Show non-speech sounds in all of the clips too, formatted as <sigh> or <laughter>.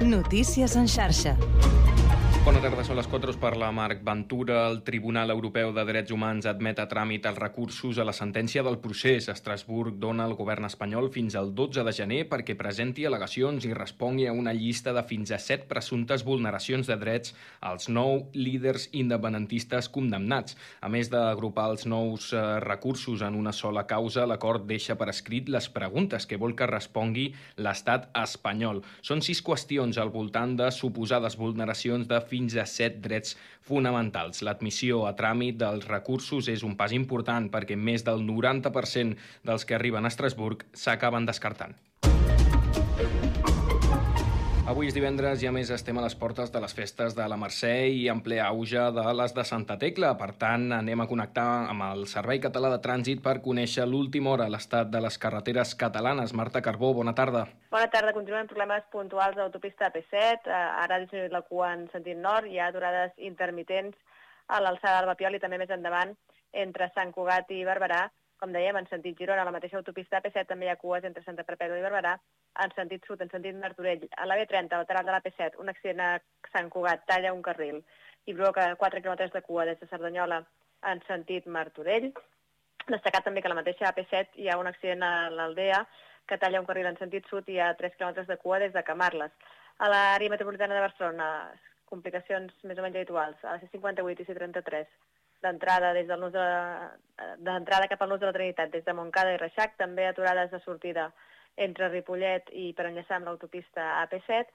Notícies en xarxa. Bona tarda, són les 4 per la Marc Ventura. El Tribunal Europeu de Drets Humans admet a tràmit els recursos a la sentència del procés. Estrasburg dona al govern espanyol fins al 12 de gener perquè presenti al·legacions i respongui a una llista de fins a 7 presumptes vulneracions de drets als nou líders independentistes condemnats. A més d'agrupar els nous eh, recursos en una sola causa, l'acord deixa per escrit les preguntes que vol que respongui l'estat espanyol. Són sis qüestions al voltant de suposades vulneracions de fins fins a set drets fonamentals. L'admissió a tràmit dels recursos és un pas important perquè més del 90% dels que arriben a Estrasburg s'acaben descartant. Avui és divendres i a més estem a les portes de les festes de la Mercè i en ple auge de les de Santa Tecla. Per tant, anem a connectar amb el Servei Català de Trànsit per conèixer l'última hora l'estat de les carreteres catalanes. Marta Carbó, bona tarda. Bona tarda. Continuem problemes puntuals de l'autopista P7. Eh, ara ha disminuït la cua en sentit nord. Hi ha durades intermitents a l'alçada del Bapiol i també més endavant entre Sant Cugat i Barberà. Com dèiem, en sentit Girona, a la mateixa autopista P7 també hi ha cues entre Santa Perpètua i Barberà en sentit sud, en sentit Martorell. A la B30, lateral de la P7, un accident a Sant Cugat talla un carril i provoca 4 km de cua des de Cerdanyola en sentit Martorell. Destacar també que a la mateixa AP7 hi ha un accident a l'Aldea que talla un carril en sentit sud i hi ha 3 km de cua des de Camarles. A l'àrea metropolitana de Barcelona, complicacions més o menys habituals, a la C58 i C33, d'entrada des del nus de, d'entrada cap al nus de la Trinitat, des de Montcada i Reixac, també aturades de sortida entre Ripollet i per enllaçar amb l'autopista AP7.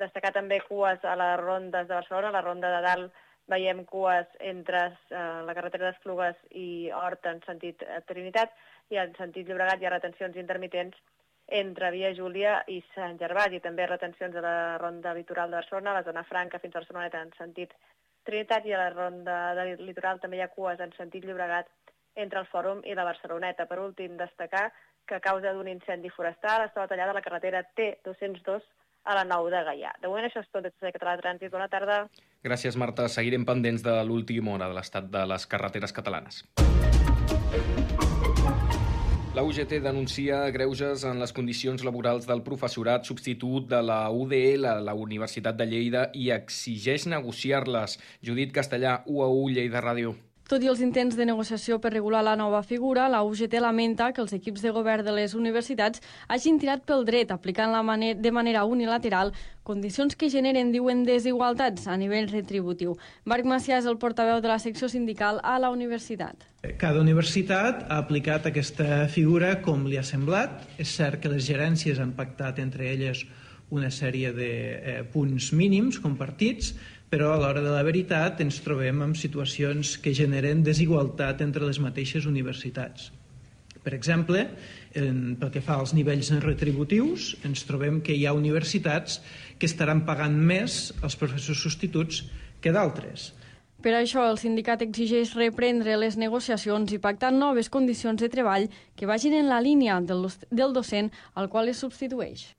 Destacar també cues a les rondes de Barcelona, a la ronda de dalt veiem cues entre eh, la carretera d'Esplugues i Hort en sentit eh, Trinitat i en sentit Llobregat hi ha retencions intermitents entre Via Júlia i Sant Gervasi, també retencions a la ronda litoral de Barcelona, a la zona franca fins a Barceloneta en sentit Trinitat i a la ronda de litoral també hi ha cues en sentit Llobregat entre el Fòrum i la Barceloneta. Per últim, destacar que a causa d'un incendi forestal estava tallada la carretera T202 a la 9 de Gaià. De moment això és tot des de Català Trànsit. Bona tarda. Gràcies, Marta. Seguirem pendents de l'última hora de l'estat de les carreteres catalanes. La UGT denuncia greuges en les condicions laborals del professorat substitut de la UDL la Universitat de Lleida i exigeix negociar-les. Judit Castellà, UAU, Lleida Ràdio. Tot i els intents de negociació per regular la nova figura, la UGT lamenta que els equips de govern de les universitats hagin tirat pel dret, aplicant la maner de manera unilateral condicions que generen, diuen, desigualtats a nivell retributiu. Marc Macià és el portaveu de la secció sindical a la universitat. Cada universitat ha aplicat aquesta figura com li ha semblat. És cert que les gerències han pactat entre elles una sèrie de eh, punts mínims compartits, però a l'hora de la veritat ens trobem amb situacions que generen desigualtat entre les mateixes universitats. Per exemple, en, pel que fa als nivells retributius, ens trobem que hi ha universitats que estaran pagant més als professors substituts que d'altres. Per això, el sindicat exigeix reprendre les negociacions i pactar noves condicions de treball que vagin en la línia del, del docent al qual es substitueix.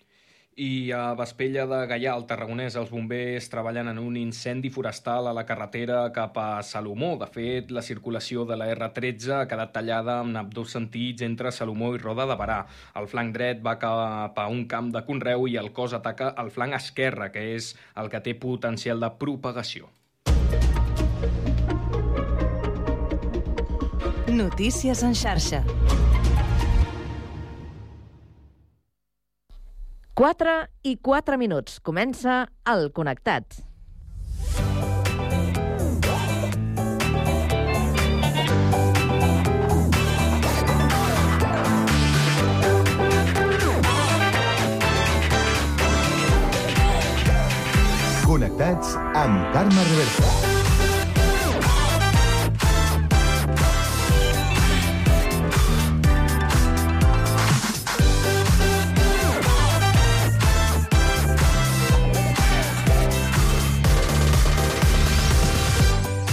I a Vespella de Gaià, al Tarragonès, els bombers treballen en un incendi forestal a la carretera cap a Salomó. De fet, la circulació de la R13 ha quedat tallada amb dos sentits entre Salomó i Roda de Barà. El flanc dret va cap a un camp de conreu i el cos ataca el flanc esquerre, que és el que té potencial de propagació. Notícies en xarxa. 4 i 4 minuts. Comença el Connectats. Connectats amb Carme Reversa.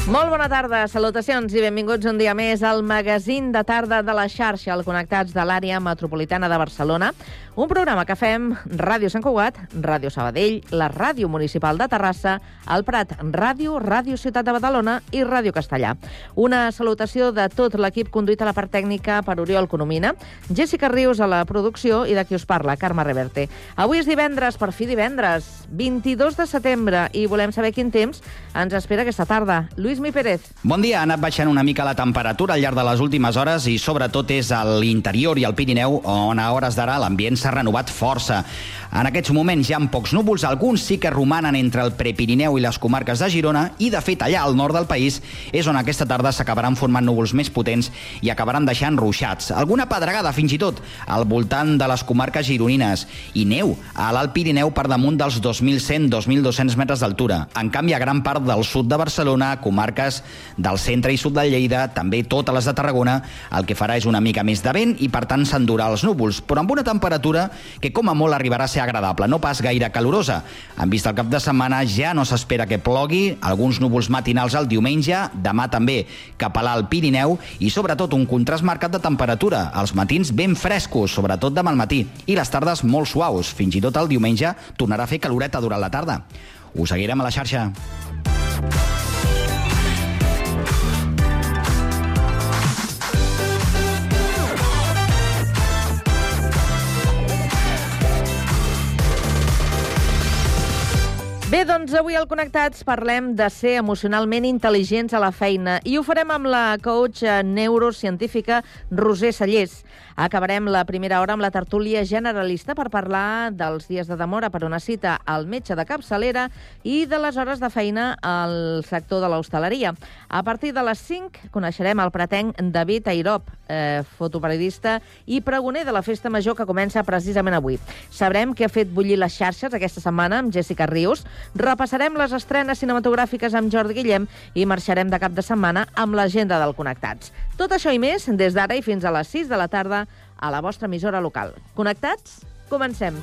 Molt bona tarda, salutacions i benvinguts un dia més al magazín de tarda de la xarxa, al Connectats de l'àrea metropolitana de Barcelona, un programa que fem Ràdio Sant Cugat, Ràdio Sabadell, la Ràdio Municipal de Terrassa, el Prat Ràdio, Ràdio Ciutat de Badalona i Ràdio Castellà. Una salutació de tot l'equip conduït a la part tècnica per Oriol Conomina, Jessica Rius a la producció i de qui us parla, Carme Reverte. Avui és divendres, per fi divendres, 22 de setembre, i volem saber quin temps ens espera aquesta tarda. Lluís Lluís Mi Pérez. Bon dia. Ha anat baixant una mica la temperatura al llarg de les últimes hores i sobretot és a l'interior i al Pirineu on a hores d'ara l'ambient s'ha renovat força. En aquests moments hi ha pocs núvols, alguns sí que romanen entre el Prepirineu i les comarques de Girona i, de fet, allà al nord del país és on aquesta tarda s'acabaran formant núvols més potents i acabaran deixant ruixats. Alguna pedregada, fins i tot, al voltant de les comarques gironines i neu a l'Alt Pirineu per damunt dels 2.100-2.200 metres d'altura. En canvi, a gran part del sud de Barcelona, comarques del centre i sud de Lleida, també totes les de Tarragona, el que farà és una mica més de vent i, per tant, s'endurà els núvols, però amb una temperatura que, com a molt, arribarà a ser agradable, no pas gaire calorosa. En vista el cap de setmana ja no s'espera que plogui, alguns núvols matinals el diumenge, demà també cap a l'Alt Pirineu i sobretot un contrast marcat de temperatura. Els matins ben frescos, sobretot demà al matí, i les tardes molt suaus. Fins i tot el diumenge tornarà a fer caloreta durant la tarda. Us seguirem a la xarxa. Bé, doncs avui al Connectats parlem de ser emocionalment intel·ligents a la feina i ho farem amb la coach neurocientífica Roser Sallés. Acabarem la primera hora amb la tertúlia generalista per parlar dels dies de demora per una cita al metge de capçalera i de les hores de feina al sector de l'hostaleria. A partir de les 5 coneixerem el pretenc David Airop, eh, fotoperiodista i pregoner de la Festa Major que comença precisament avui. Sabrem què ha fet bullir les xarxes aquesta setmana amb Jessica Rius, repassarem les estrenes cinematogràfiques amb Jordi Guillem i marxarem de cap de setmana amb l'agenda del Connectats. Tot això i més des d'ara i fins a les 6 de la tarda a la vostra emissora local. Connectats? Comencem.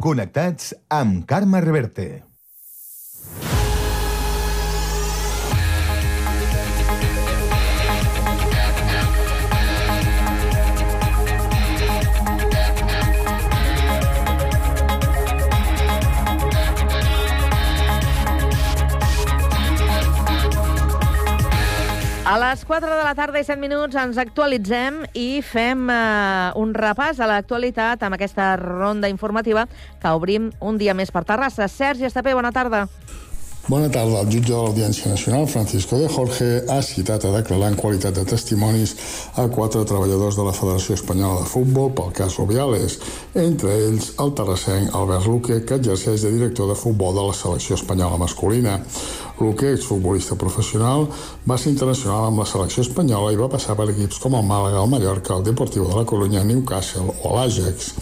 Connectats amb Carme Reverte. A les 4 de la tarda i 7 minuts ens actualitzem i fem eh, un repàs a l'actualitat amb aquesta ronda informativa que obrim un dia més per Terrassa. Sergi Estapé, bona tarda. Bona tarda. El jutge de l'Audiència Nacional, Francisco de Jorge, ha citat a declarar en qualitat de testimonis a quatre treballadors de la Federació Espanyola de Futbol pel cas Rubiales, entre ells el terrassenc Albert Luque, que exerceix de director de futbol de la selecció espanyola masculina. Luque, exfutbolista professional, va ser internacional amb la selecció espanyola i va passar per equips com el Màlaga, el Mallorca, el Deportivo de la Coruña, Newcastle o l'Àgex.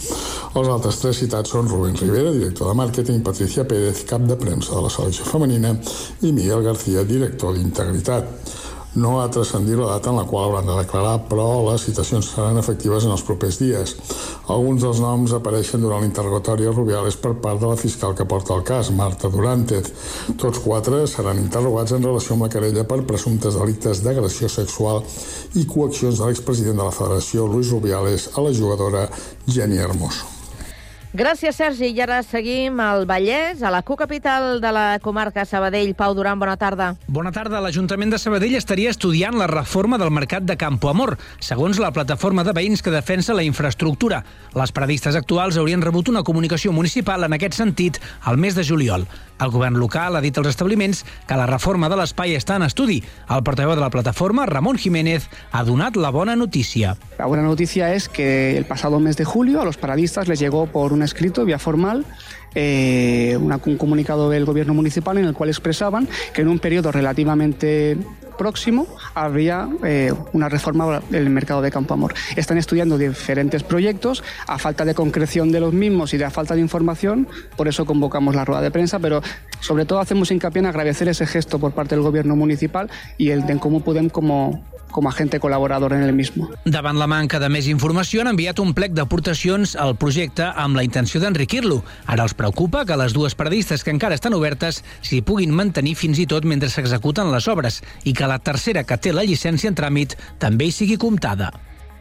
Els altres tres citats són Rubén Rivera, director de màrqueting, Patricia Pérez, cap de premsa de la selecció femenina, i Miguel García, director d'Integritat. No ha transcendit la data en la qual hauran de declarar, però les citacions seran efectives en els propers dies. Alguns dels noms apareixen durant l'interrogatori a Rubiales per part de la fiscal que porta el cas, Marta Durantez. Tots quatre seran interrogats en relació amb la querella per presumptes delictes d'agressió sexual i coaccions de l'expresident de la Federació, Luis Rubiales, a la jugadora Jenny Hermoso. Gràcies, Sergi. I ara seguim al Vallès, a la cocapital de la comarca Sabadell. Pau Duran, bona tarda. Bona tarda. L'Ajuntament de Sabadell estaria estudiant la reforma del mercat de Campo Amor, segons la plataforma de veïns que defensa la infraestructura. Les paradistes actuals haurien rebut una comunicació municipal en aquest sentit al mes de juliol. El govern local ha dit als establiments que la reforma de l'espai està en estudi. El portaveu de la plataforma, Ramon Jiménez, ha donat la bona notícia. La buena noticia es que el pasado mes de julio a los paradistas les llegó por un escrito vía formal eh, un comunicado del gobierno municipal en el cual expresaban que en un periodo relativamente próximo habría eh, una reforma del mercado de Campo Amor. Están estudiando diferentes proyectos, a falta de concreción de los mismos y de a falta de información, por eso convocamos la rueda de prensa, pero sobre todo hacemos hincapié en agradecer ese gesto por parte del gobierno municipal y el de cómo pueden como como agente colaborador en el mismo. Davant la manca de més informació, han enviat un plec d'aportacions al projecte amb la intenció d'enriquir-lo. Ara els preocupa que les dues paradistes que encara estan obertes s'hi puguin mantenir fins i tot mentre s'executen les obres i que la tercera que té la llicència en tràmit també hi sigui comptada.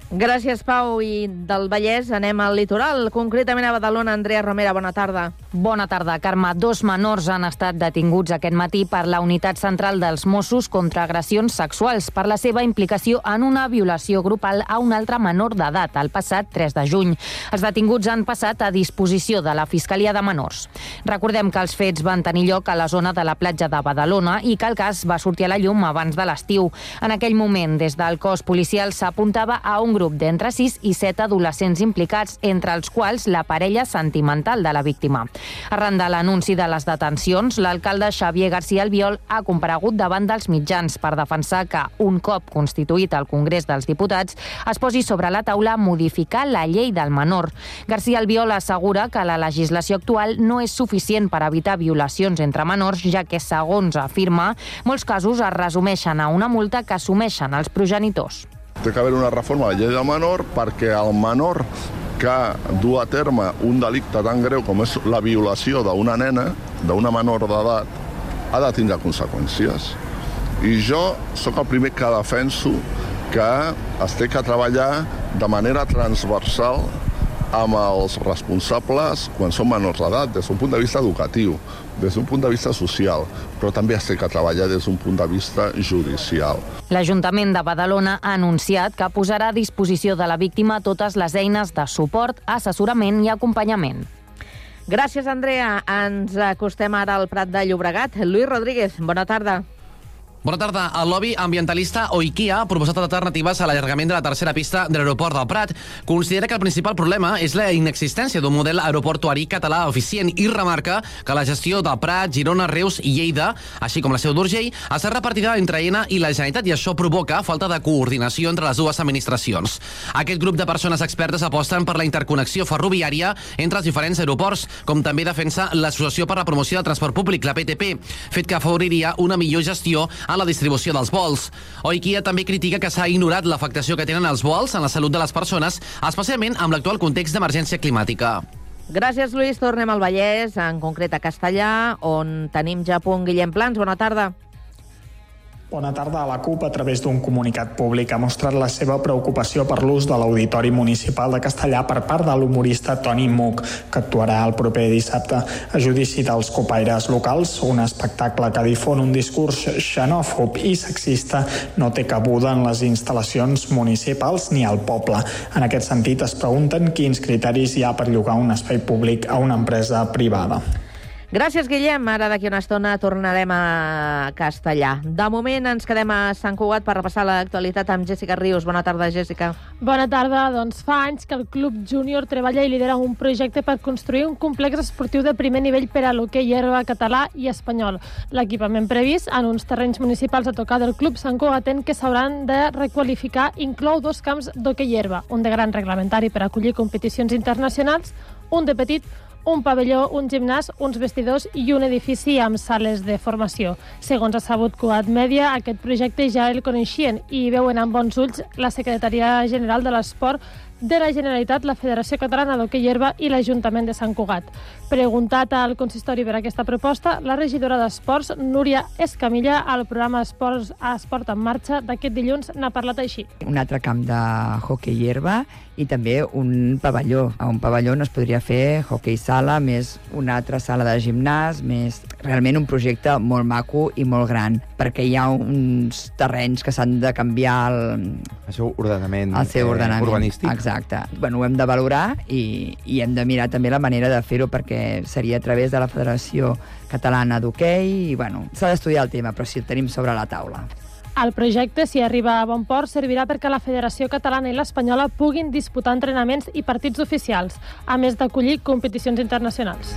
Gràcies, Pau. I del Vallès anem al litoral, concretament a Badalona. Andrea Romera, bona tarda. Bona tarda, Carme. Dos menors han estat detinguts aquest matí per la Unitat Central dels Mossos contra agressions sexuals per la seva implicació en una violació grupal a un altre menor d'edat el passat 3 de juny. Els detinguts han passat a disposició de la Fiscalia de Menors. Recordem que els fets van tenir lloc a la zona de la platja de Badalona i que el cas va sortir a la llum abans de l'estiu. En aquell moment, des del cos policial s'apuntava a un grup d'entre 6 i 7 adolescents implicats, entre els quals la parella sentimental de la víctima. Arran de l'anunci de les detencions, l'alcalde Xavier García Albiol ha comparegut davant dels mitjans per defensar que, un cop constituït el Congrés dels Diputats, es posi sobre la taula modificar la llei del menor. García Albiol assegura que la legislació actual no és suficient per evitar violacions entre menors, ja que, segons afirma, molts casos es resumeixen a una multa que assumeixen els progenitors. Té que haver una reforma la llei del menor perquè el menor que du a terme un delicte tan greu com és la violació d'una nena, d'una menor d'edat, ha de tindre conseqüències. I jo sóc el primer que defenso que es té que treballar de manera transversal amb els responsables quan són menors d'edat, des d'un punt de vista educatiu, des d'un punt de vista social, però també es té que treballar des d'un punt de vista judicial. L'Ajuntament de Badalona ha anunciat que posarà a disposició de la víctima totes les eines de suport, assessorament i acompanyament. Gràcies, Andrea. Ens acostem ara al Prat de Llobregat. Lluís Rodríguez, bona tarda. Bona tarda. El lobby ambientalista Oikia ha proposat alternatives a l'allargament de la tercera pista de l'aeroport del Prat. Considera que el principal problema és la inexistència d'un model aeroportuari català eficient i remarca que la gestió del Prat, Girona, Reus i Lleida, així com la seu d'Urgell, està repartida entre ENA i la Generalitat i això provoca falta de coordinació entre les dues administracions. Aquest grup de persones expertes aposten per la interconnexió ferroviària entre els diferents aeroports, com també defensa l'Associació per la Promoció del Transport Públic, la PTP, fet que afavoriria una millor gestió la distribució dels vols. Oikia també critica que s'ha ignorat l'afectació que tenen els vols en la salut de les persones, especialment amb l'actual context d'emergència climàtica. Gràcies, Lluís. Tornem al Vallès, en concret a Castellà, on tenim ja a punt Guillem Plans. Bona tarda. Bona tarda. La CUP, a través d'un comunicat públic, ha mostrat la seva preocupació per l'ús de l'Auditori Municipal de Castellà per part de l'humorista Toni Muc, que actuarà el proper dissabte a judici dels copaires locals. Un espectacle que difon un discurs xenòfob i sexista no té cabuda en les instal·lacions municipals ni al poble. En aquest sentit, es pregunten quins criteris hi ha per llogar un espai públic a una empresa privada. Gràcies, Guillem. Ara d'aquí una estona tornarem a Castellà. De moment ens quedem a Sant Cugat per repassar l'actualitat amb Jessica Rius. Bona tarda, Jessica. Bona tarda. Doncs fa anys que el Club Júnior treballa i lidera un projecte per construir un complex esportiu de primer nivell per a l'hoquei herba català i espanyol. L'equipament previst en uns terrenys municipals a tocar del Club Sant Cugatent que s'hauran de requalificar inclou dos camps d'hoquei herba, un de gran reglamentari per acollir competicions internacionals, un de petit un pavelló, un gimnàs, uns vestidors i un edifici amb sales de formació. Segons ha sabut Coat Mèdia, aquest projecte ja el coneixien i veuen amb bons ulls la Secretaria General de l'Esport de la Generalitat, la Federació Catalana d'Hockey Herba i l'Ajuntament de Sant Cugat. Preguntat al consistori per aquesta proposta, la regidora d'Esports, Núria Escamilla, al programa Esports a Esport en Marxa d'aquest dilluns n'ha parlat així. Un altre camp de hockey herba i també un pavelló. A un pavelló no es podria fer hockey sala, més una altra sala de gimnàs, més realment un projecte molt maco i molt gran, perquè hi ha uns terrenys que s'han de canviar el, el seu ordenament, el seu ordenament eh, urbanístic. Exacte. Bueno, ho hem de valorar i, i hem de mirar també la manera de fer-ho perquè seria a través de la Federació Catalana d'Hockey i bueno, s'ha d'estudiar el tema, però sí el tenim sobre la taula. El projecte, si arriba a bon port, servirà perquè la Federació Catalana i l'Espanyola puguin disputar entrenaments i partits oficials, a més d'acollir competicions internacionals.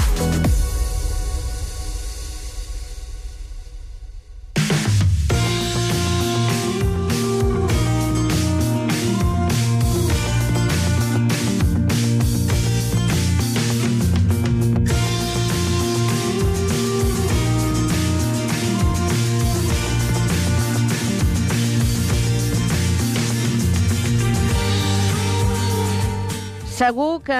Segur que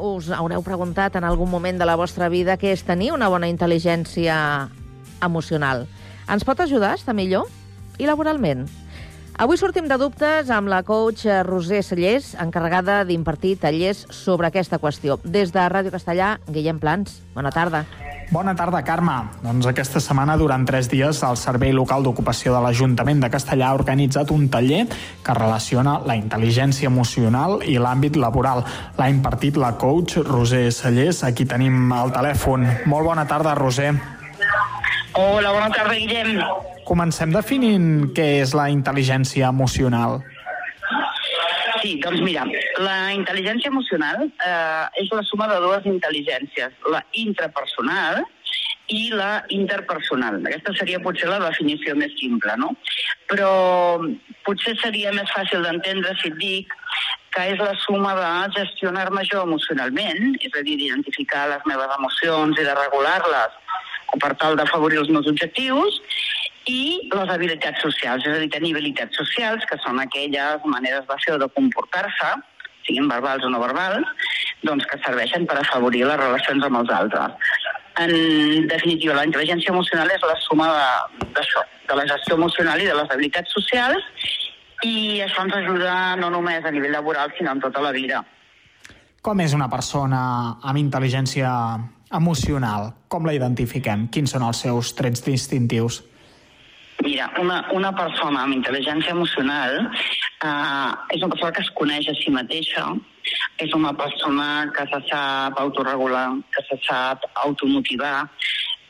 us haureu preguntat en algun moment de la vostra vida què és tenir una bona intel·ligència emocional. Ens pot ajudar a estar millor? I laboralment? Avui sortim de dubtes amb la coach Roser Cellers, encarregada d'impartir tallers sobre aquesta qüestió. Des de Ràdio Castellà, Guillem Plans. Bona tarda. Bona tarda, Carme. Doncs aquesta setmana, durant tres dies, el Servei Local d'Ocupació de l'Ajuntament de Castellà ha organitzat un taller que relaciona la intel·ligència emocional i l'àmbit laboral. L'ha impartit la coach Roser Cellers. Aquí tenim el telèfon. Molt bona tarda, Roser. Hola, bona tarda, Guillem. Comencem definint què és la intel·ligència emocional. Sí, doncs mira, la intel·ligència emocional eh, és la suma de dues intel·ligències, la intrapersonal i la interpersonal. Aquesta seria potser la definició més simple, no? Però potser seria més fàcil d'entendre si et dic que és la suma de gestionar-me jo emocionalment, és a dir, d'identificar les meves emocions i de regular-les per tal d'afavorir els meus objectius, i les habilitats socials, és a dir, tenir habilitats socials, que són aquelles maneres de fer o de comportar-se, siguin verbals o no verbals, doncs que serveixen per afavorir les relacions amb els altres. En definitiva, la intel·ligència emocional és la suma d'això, de, de la gestió emocional i de les habilitats socials, i això ens ajuda no només a nivell laboral, sinó en tota la vida. Com és una persona amb intel·ligència emocional? Com la identifiquem? Quins són els seus trets distintius? Mira, una, una persona amb intel·ligència emocional eh, és una persona que es coneix a si mateixa, és una persona que se sap autorregular, que se sap automotivar,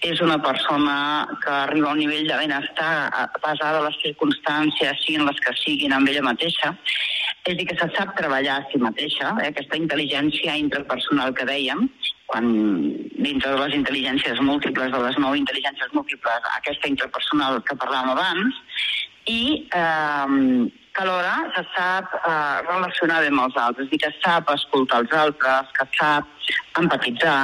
és una persona que arriba a un nivell de benestar basada en les circumstàncies, siguin les que siguin, amb ella mateixa, és a dir, que se sap treballar a si mateixa, eh? aquesta intel·ligència interpersonal que dèiem, quan dintre de les intel·ligències múltiples, de les nou intel·ligències múltiples, aquesta interpersonal que parlàvem abans, i eh, que alhora se sap eh, relacionar bé amb els altres, és dir, que sap escoltar els altres, que sap empatitzar,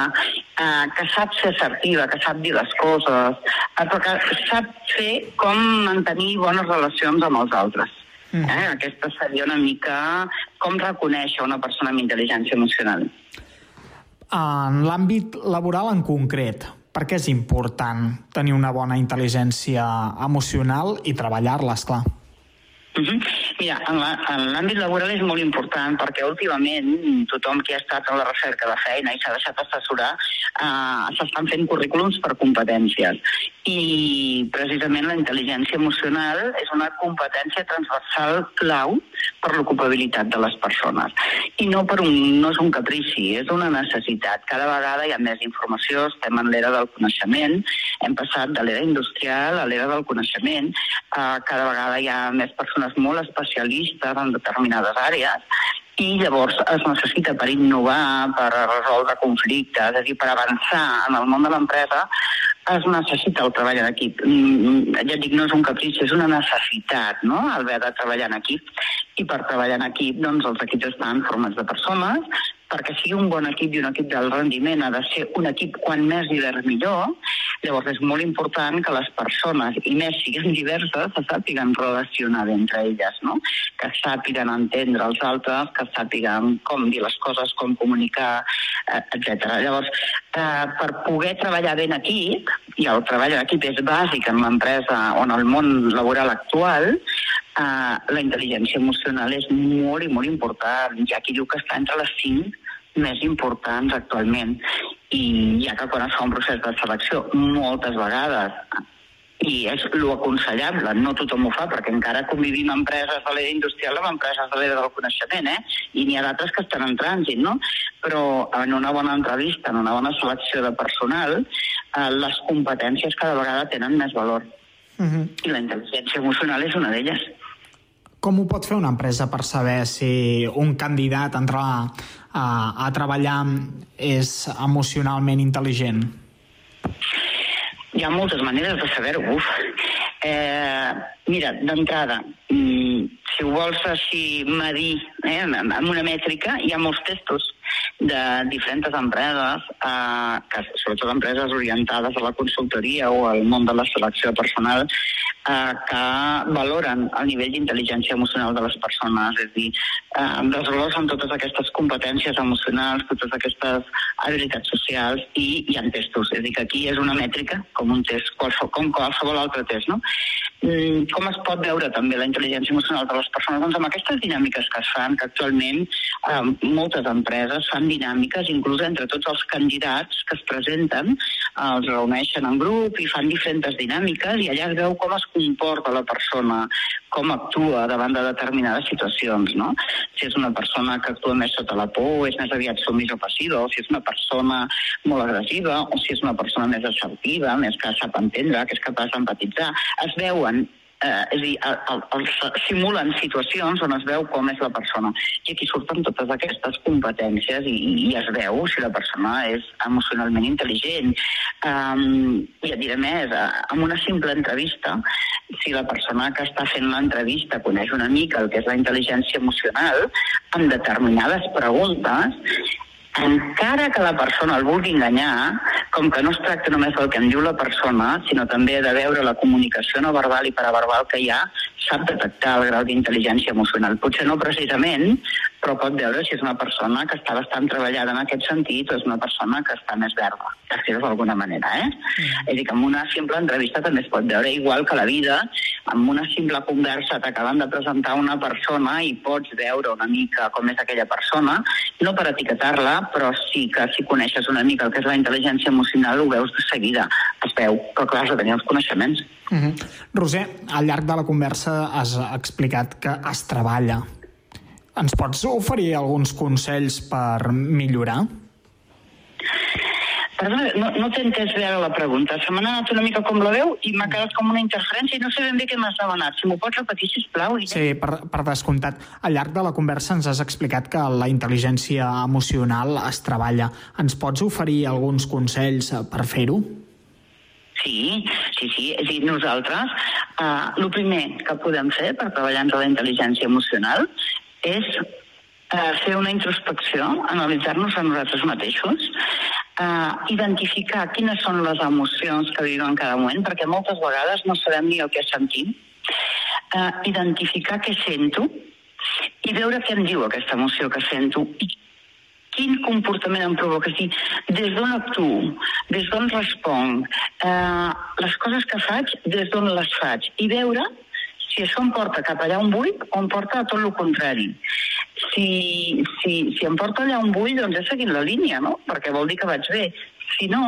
eh, que sap ser assertiva, que sap dir les coses, eh, però que sap fer com mantenir bones relacions amb els altres. Mm. Eh? Aquesta seria una mica com reconèixer una persona amb intel·ligència emocional. En l'àmbit laboral en concret, per què és important tenir una bona intel·ligència emocional i treballar-la, esclar? Uh -huh. Mira, en l'àmbit laboral és molt important perquè últimament tothom que ha estat en la recerca de feina i s'ha deixat assessorar eh, s'estan fent currículums per competències i precisament la intel·ligència emocional és una competència transversal clau per l'ocupabilitat de les persones. I no, per un, no és un caprici, és una necessitat. Cada vegada hi ha més informació, estem en l'era del coneixement, hem passat de l'era industrial a l'era del coneixement, eh, cada vegada hi ha més persones persones molt especialistes en determinades àrees i llavors es necessita per innovar, per resoldre conflictes, és a dir, per avançar en el món de l'empresa, es necessita el treball en equip. Mm, ja et dic, no és un caprici, és una necessitat, no?, haver de treballar en equip. I per treballar en equip, doncs, els equips estan formats de persones perquè sigui un bon equip i un equip d'alt rendiment ha de ser un equip quan més divers millor, llavors és molt important que les persones, i més siguin diverses, se sàpiguen relacionar entre elles, no? que sàpiguen entendre els altres, que sàpiguen com dir les coses, com comunicar, eh, etc. Llavors, eh, per poder treballar ben equip, i el treball en equip és bàsic en l'empresa o en el món laboral actual, eh, la intel·ligència emocional és molt i molt important. Hi ha qui diu que està entre les cinc més importants actualment. I ja que quan es fa un procés de selecció moltes vegades i és lo aconsellable, no tothom ho fa, perquè encara convivim empreses de l'era industrial amb empreses de l'era del coneixement, eh? i n'hi ha d'altres que estan en trànsit, no? Però en una bona entrevista, en una bona selecció de personal, eh, les competències cada vegada tenen més valor. Uh -huh. I la intel·ligència emocional és una d'elles. Com ho pot fer una empresa per saber si un candidat a entrar a, a treballar és emocionalment intel·ligent? Hi ha moltes maneres de saber-ho. Eh, mira, d'entrada, mm, si ho vols així medir eh, amb una mètrica, hi ha molts testos de diferents empreses, eh, que, sobretot empreses orientades a la consultoria o al món de la selecció personal, eh, que valoren el nivell d'intel·ligència emocional de les persones, és a dir, eh, desglossen totes aquestes competències emocionals, totes aquestes habilitats socials i hi ha testos. És a dir, que aquí és una mètrica, com un test, qualsevol, com qualsevol altre test, no? Mm, com es pot veure també la intel·ligència emocional de persones? Doncs amb aquestes dinàmiques que es fan, que actualment eh, moltes empreses fan dinàmiques, inclús entre tots els candidats que es presenten, eh, els reuneixen en grup i fan diferents dinàmiques i allà es veu com es comporta la persona, com actua davant de determinades situacions, no? Si és una persona que actua més sota la por, és més aviat sumís o passiva, o si és una persona molt agressiva, o si és una persona més assertiva, més que sap entendre, que és capaç d'empatitzar. Es veuen eh, és a dir, el, el, el, simulen situacions on es veu com és la persona. I aquí surten totes aquestes competències i, i es veu si la persona és emocionalment intel·ligent. Um, I et diré més, eh, amb una simple entrevista, si la persona que està fent l'entrevista coneix una mica el que és la intel·ligència emocional, amb determinades preguntes, encara que la persona el vulgui enganyar, com que no es tracta només del que em diu la persona, sinó també de veure la comunicació no verbal i paraverbal que hi ha, sap detectar el grau d'intel·ligència emocional. Potser no precisament, però pot veure si és una persona que està bastant treballada en aquest sentit o és una persona que està més verda, per dir-ho d'alguna manera. Eh? Mm. És a dir, que amb una simple entrevista també es pot veure igual que la vida, amb una simple conversa t'acaben de presentar una persona i pots veure una mica com és aquella persona, no per etiquetar-la, però sí que si coneixes una mica el que és la intel·ligència emocional ho veus de seguida, es veu, però clar, has de tenir els coneixements. Uh -huh. Roser, al llarg de la conversa has explicat que es treballa. Ens pots oferir alguns consells per millorar? Perdona, no, no t'he entès bé ara la pregunta. Se m'ha anat una mica com la veu i m'ha quedat com una interferència i no sé ben bé què m'has demanat. Si m'ho pots repetir, sisplau. Sí, per, per descomptat. Al llarg de la conversa ens has explicat que la intel·ligència emocional es treballa. Ens pots oferir alguns consells per fer-ho? Sí, sí, sí. És a dir, nosaltres, eh, el primer que podem fer per treballar entre la intel·ligència emocional és eh, fer una introspecció, analitzar-nos a nosaltres mateixos, eh, identificar quines són les emocions que vivim en cada moment, perquè moltes vegades no sabem ni el que sentim, eh, identificar què sento i veure què em diu aquesta emoció que sento i quin comportament em provoca, és dir, des d'on actuo, des d'on responc, eh, les coses que faig, des d'on les faig, i veure si això em porta cap allà on vull o em porta a tot el contrari. Si, si, si em porta allà on vull, doncs he seguit la línia, no? Perquè vol dir que vaig bé. Si no,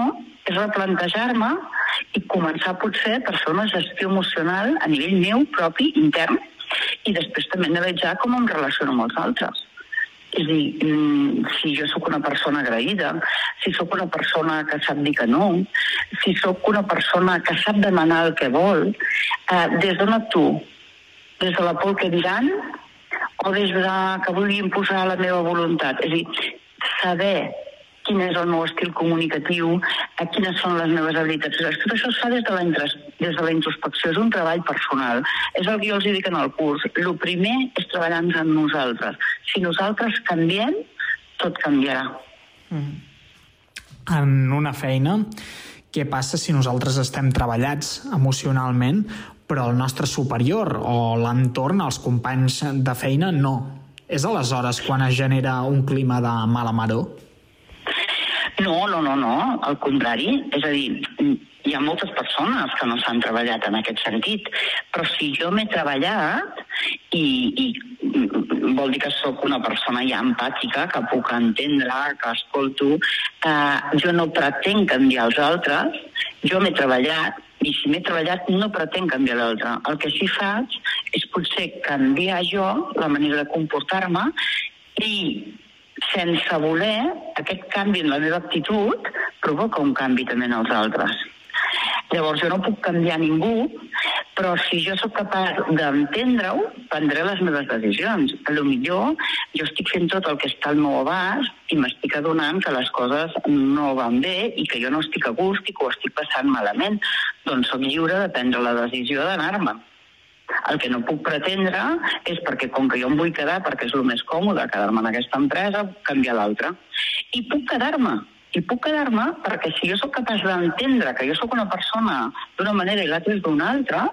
és replantejar-me i començar potser per fer una gestió emocional a nivell meu propi, intern, i després també analitzar com em relaciono amb els altres. És a dir, mm, si jo sóc una persona agraïda, si sóc una persona que sap dir que no, si sóc una persona que sap demanar el que vol, eh, des d'on actuo? Des de la por que diran o des de que vulgui imposar la meva voluntat? És a dir, saber quin és el meu estil comunicatiu, a quines són les meves habilitats. Tot això es fa des de, des de la introspecció, és un treball personal. És el que jo els dic en el curs. El primer és treballar amb nosaltres. Si nosaltres canviem, tot canviarà. Mm. En una feina, què passa si nosaltres estem treballats emocionalment, però el nostre superior o l'entorn, els companys de feina, no? És aleshores quan es genera un clima de mala maror? No, no, no, no, al contrari. És a dir, hi ha moltes persones que no s'han treballat en aquest sentit, però si jo m'he treballat i, i vol dir que sóc una persona ja empàtica, que puc entendre, que escolto, eh, jo no pretenc canviar els altres, jo m'he treballat i si m'he treballat no pretenc canviar l'altre. El que sí faig és potser canviar jo la manera de comportar-me i sense voler, aquest canvi en la meva actitud provoca un canvi també en els altres. Llavors, jo no puc canviar ningú, però si jo sóc capaç d'entendre-ho, prendré les meves decisions. A lo millor jo estic fent tot el que està al meu abast i m'estic adonant que les coses no van bé i que jo no estic a gust i que ho estic passant malament. Doncs sóc lliure de prendre la decisió d'anar-me. El que no puc pretendre és perquè, com que jo em vull quedar perquè és el més còmode quedar-me en aquesta empresa, canviar l'altra. I puc quedar-me, i puc quedar-me perquè si jo sóc capaç d'entendre que jo sóc una persona d'una manera i l'altra és d'una altra,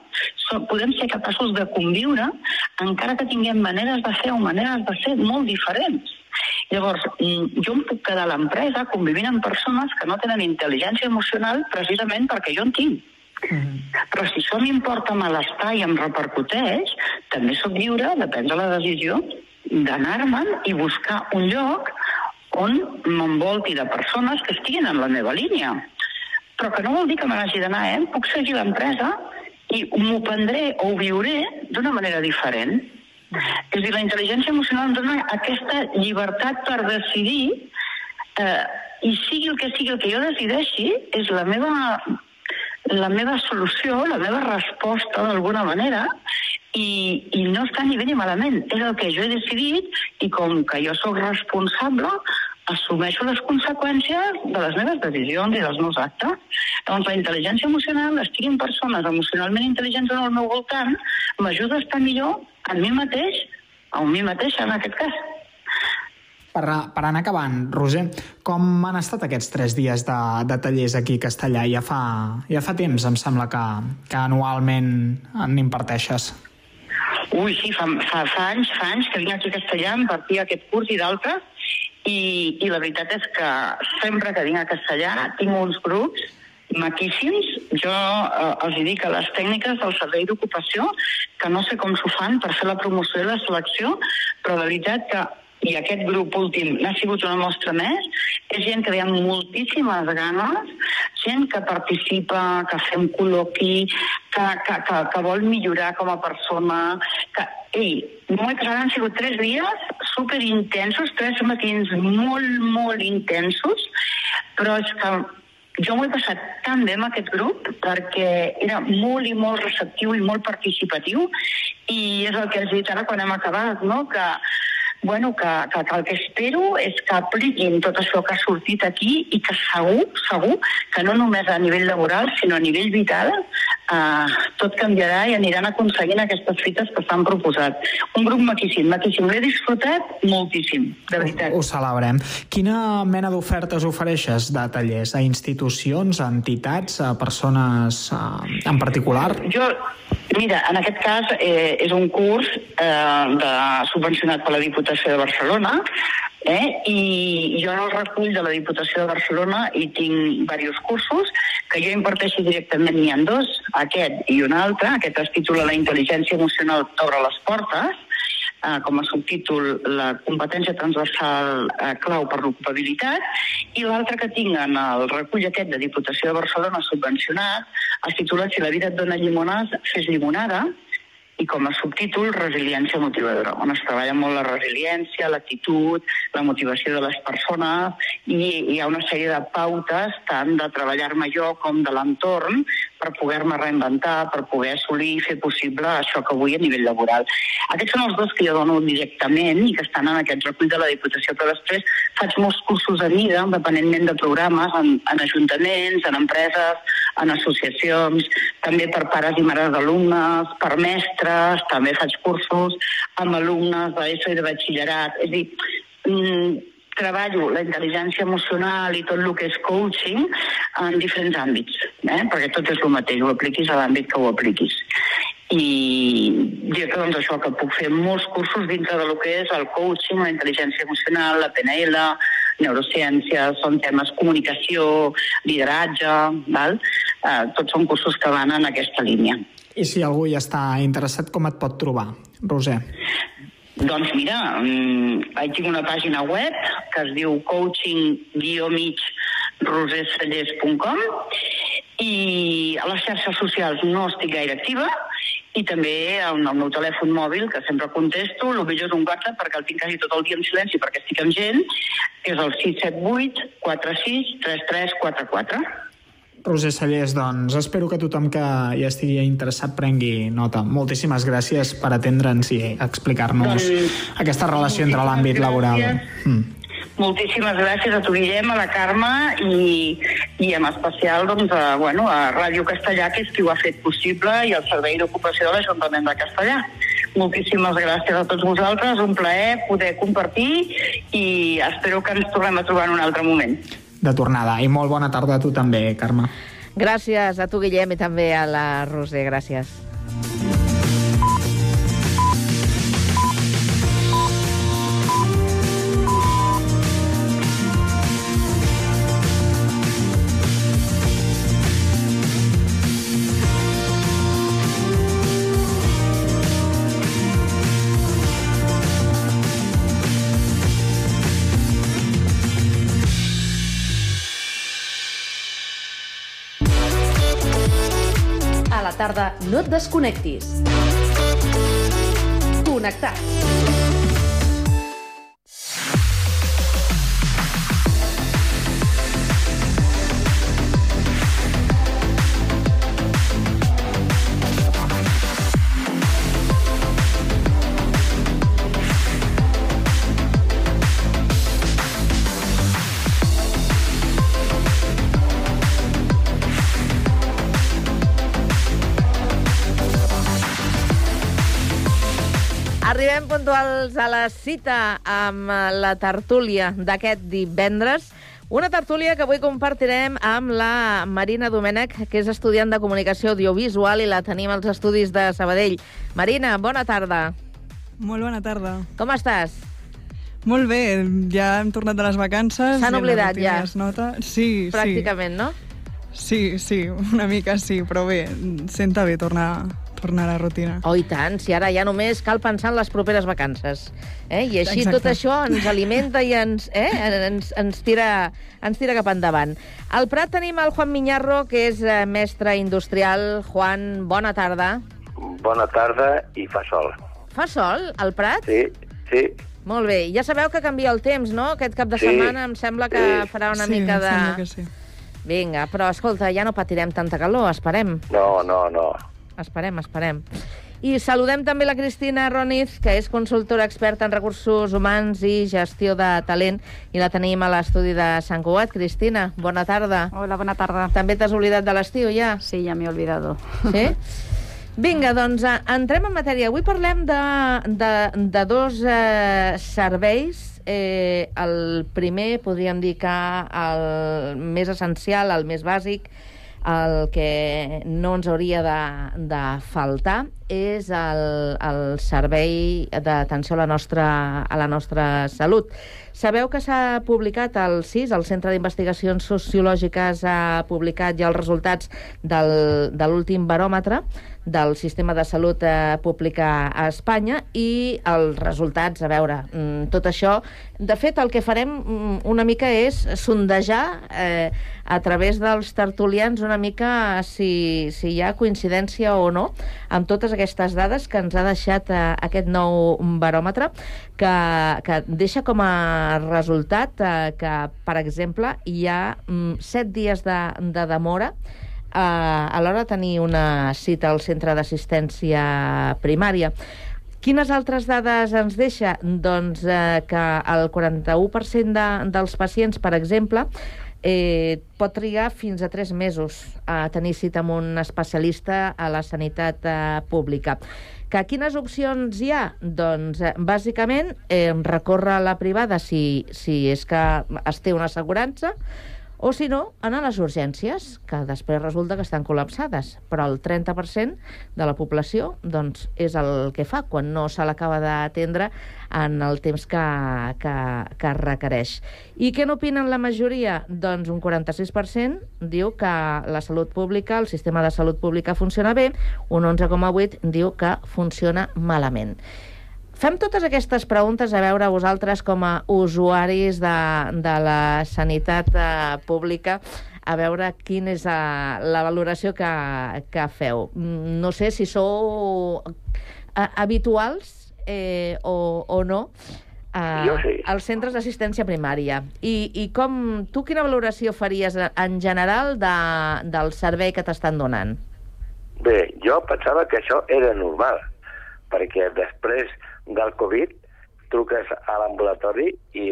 so, podem ser capaços de conviure encara que tinguem maneres de fer o maneres de ser molt diferents. Llavors, mm, jo em puc quedar a l'empresa convivint amb persones que no tenen intel·ligència emocional precisament perquè jo en tinc. Però si això m'importa malestar i em repercuteix, també sóc lliure de prendre la decisió d'anar-me'n i buscar un lloc on m'envolti de persones que estiguin en la meva línia. Però que no vol dir que me n'hagi d'anar, eh? Puc seguir l'empresa i m'ho prendré o ho viuré d'una manera diferent. És a dir, la intel·ligència emocional em dona aquesta llibertat per decidir eh, i sigui el que sigui el que jo decideixi, és la meva la meva solució, la meva resposta d'alguna manera i, i no està ni bé ni malament. És el que jo he decidit i com que jo sóc responsable, assumeixo les conseqüències de les meves decisions i dels meus actes. Doncs la intel·ligència emocional, estiguin persones emocionalment intel·ligents al meu voltant, m'ajuda a estar millor en mi mateix, en mi mateixa en aquest cas. Per, per anar acabant, Roser, com han estat aquests tres dies de, de tallers aquí a Castellà? Ja fa, ja fa temps, em sembla, que, que anualment n'imparteixes. Ui, sí, fa, fa, fa anys, fa anys que vinc aquí a Castellà a impartir aquest curs i d'altres, i, i la veritat és que sempre que vinc a Castellà tinc uns grups maquíssims. Jo eh, els dic a les tècniques del servei d'ocupació que no sé com s'ho fan per fer la promoció i la selecció, però la veritat que i aquest grup últim n'ha sigut una mostra més, és gent que ha moltíssimes ganes, gent que participa, que fem col·loqui, que, que, que, que vol millorar com a persona, que, ei, molt que han sigut tres dies super intensos, tres matins molt, molt intensos, però és que jo m'ho he passat tan bé amb aquest grup perquè era molt i molt receptiu i molt participatiu i és el que has dit ara quan hem acabat, no? que bueno, que, que, que el que espero és que apliquin tot això que ha sortit aquí i que segur, segur, que no només a nivell laboral, sinó a nivell vital, eh, tot canviarà i aniran aconseguint aquestes fites que s'han proposat. Un grup maquíssim, maquíssim. L'he disfrutat moltíssim, de veritat. Ho, ho celebrem. Quina mena d'ofertes ofereixes de tallers? A institucions, a entitats, a persones eh, en particular? Jo, mira, en aquest cas eh, és un curs eh, de, subvencionat per la Diputació de Barcelona, Eh? I jo en el recull de la Diputació de Barcelona hi tinc diversos cursos que jo imparteixo directament, n'hi ha dos, aquest i un altre, aquest es titula La intel·ligència emocional t'obre les portes, eh, com a subtítol la competència transversal eh, clau per l'ocupabilitat, i l'altre que tinc en el recull aquest de Diputació de Barcelona subvencionat es titula Si la vida et dona llimonades, fes llimonada, i com a subtítol resiliència motivadora, on es treballa molt la resiliència, l'actitud, la motivació de les persones i hi ha una sèrie de pautes tant de treballar-me jo com de l'entorn per poder-me reinventar, per poder assolir i fer possible això que vull a nivell laboral. Aquests són els dos que jo dono directament i que estan en aquest recull de la Diputació, però després faig molts cursos a mida, dependentment de programes, en, en ajuntaments, en empreses, en associacions, també per pares i mares d'alumnes, per mestres, també faig cursos amb alumnes d'ESO i de batxillerat. És a dir, mm, treballo la intel·ligència emocional i tot el que és coaching en diferents àmbits, eh? perquè tot és el mateix, ho apliquis a l'àmbit que ho apliquis. I dir que doncs això, que puc fer molts cursos dintre de lo que és el coaching, la intel·ligència emocional, la PNL, neurociències, són temes comunicació, lideratge, val? Eh, tots són cursos que van en aquesta línia. I si algú hi està interessat, com et pot trobar, Roser? Doncs mira, mmm, tinc una pàgina web que es diu coaching-rosessallers.com i a les xarxes socials no estic gaire activa i també amb el meu telèfon mòbil, que sempre contesto, el millor és un WhatsApp perquè el tinc quasi tot el dia en silenci perquè estic amb gent, que és el 678 46 3344. Roser Sallés, doncs espero que tothom que hi estigui interessat prengui nota. Moltíssimes gràcies per atendre'ns i explicar-nos Doncs, aquesta relació entre l'àmbit laboral. Mm. Moltíssimes gràcies a tu, Guillem, a la Carme i, i en especial doncs, a, bueno, a Ràdio Castellà, que és qui ho ha fet possible, i al Servei d'Ocupació de l'Ajuntament de Castellà. Moltíssimes gràcies a tots vosaltres, un plaer poder compartir i espero que ens tornem a trobar en un altre moment. De tornada. I molt bona tarda a tu també, Carme. Gràcies a tu, Guillem, i també a la Roser. Gràcies. No et desconnectis. Connectats. Puntuals a la cita amb eh, la tertúlia d'aquest divendres. Una tertúlia que avui compartirem amb la Marina Domènech, que és estudiant de comunicació audiovisual i la tenim als estudis de Sabadell. Marina, bona tarda. Molt bona tarda. Com estàs? Molt bé, ja hem tornat de les vacances. S'han oblidat, ja. Es nota. Sí, Pràcticament, no? sí. Sí, sí, una mica sí, però bé, senta bé tornar, tornar a la rutina. Oh, i tant, si ara ja només cal pensar en les properes vacances. Eh? I així Exacte. tot això ens alimenta i ens, eh? ens, ens, tira, ens tira cap endavant. Al Prat tenim el Juan Miñarro, que és eh, mestre industrial. Juan, bona tarda. Bona tarda i fa sol. Fa sol, al Prat? Sí, sí. Molt bé. Ja sabeu que canvia el temps, no? Aquest cap de Sí. setmana em sembla que Sí. farà una sí, mica em de... sembla que sí. Vinga, però escolta, ja no patirem tanta calor, esperem. No, no, no. Esperem, esperem. I saludem també la Cristina Roniz, que és consultora experta en recursos humans i gestió de talent, i la tenim a l'estudi de Sant Cugat. Cristina, bona tarda. Hola, bona tarda. També t'has oblidat de l'estiu, ja? Sí, ja m'he olvidado. Sí? Vinga, doncs eh, entrem en matèria. Avui parlem de, de, de dos eh, serveis. Eh, el primer, podríem dir que el més essencial, el més bàsic, el que no ens hauria de, de faltar és el, el servei d'atenció a, la nostra, a la nostra salut. Sabeu que s'ha publicat el CIS, el Centre d'Investigacions Sociològiques, ha publicat ja els resultats del, de l'últim baròmetre del sistema de salut eh, pública a Espanya i els resultats, a veure, mm, tot això... De fet, el que farem mm, una mica és sondejar eh, a través dels tertulians una mica si, si hi ha coincidència o no amb totes aquestes dades que ens ha deixat eh, aquest nou baròmetre que, que deixa com a resultat eh, que, per exemple, hi ha mm, set dies de, de demora eh, a l'hora de tenir una cita al centre d'assistència primària. Quines altres dades ens deixa? Doncs eh, que el 41% de, dels pacients, per exemple, eh, pot trigar fins a 3 mesos a tenir cita amb un especialista a la sanitat eh, pública. Que quines opcions hi ha? Doncs, eh, bàsicament, eh, recórrer a la privada si, si és que es té una assegurança, o si no, anar a les urgències, que després resulta que estan col·lapsades. Però el 30% de la població doncs, és el que fa quan no se l'acaba d'atendre en el temps que, que, que requereix. I què n'opinen la majoria? Doncs un 46% diu que la salut pública, el sistema de salut pública funciona bé, un 11,8% diu que funciona malament. Fem totes aquestes preguntes a veure vosaltres com a usuaris de, de la sanitat eh, pública a veure quina és eh, la valoració que, que feu. Mm, No sé si sou eh, habituals eh, o, o no Jo sí. als centres d'assistència primària. I, I com, tu quina valoració faries eh, en general de, del servei que t'estan donant? Bé, jo pensava que això era normal, perquè després del Covid truques a l'ambulatori i,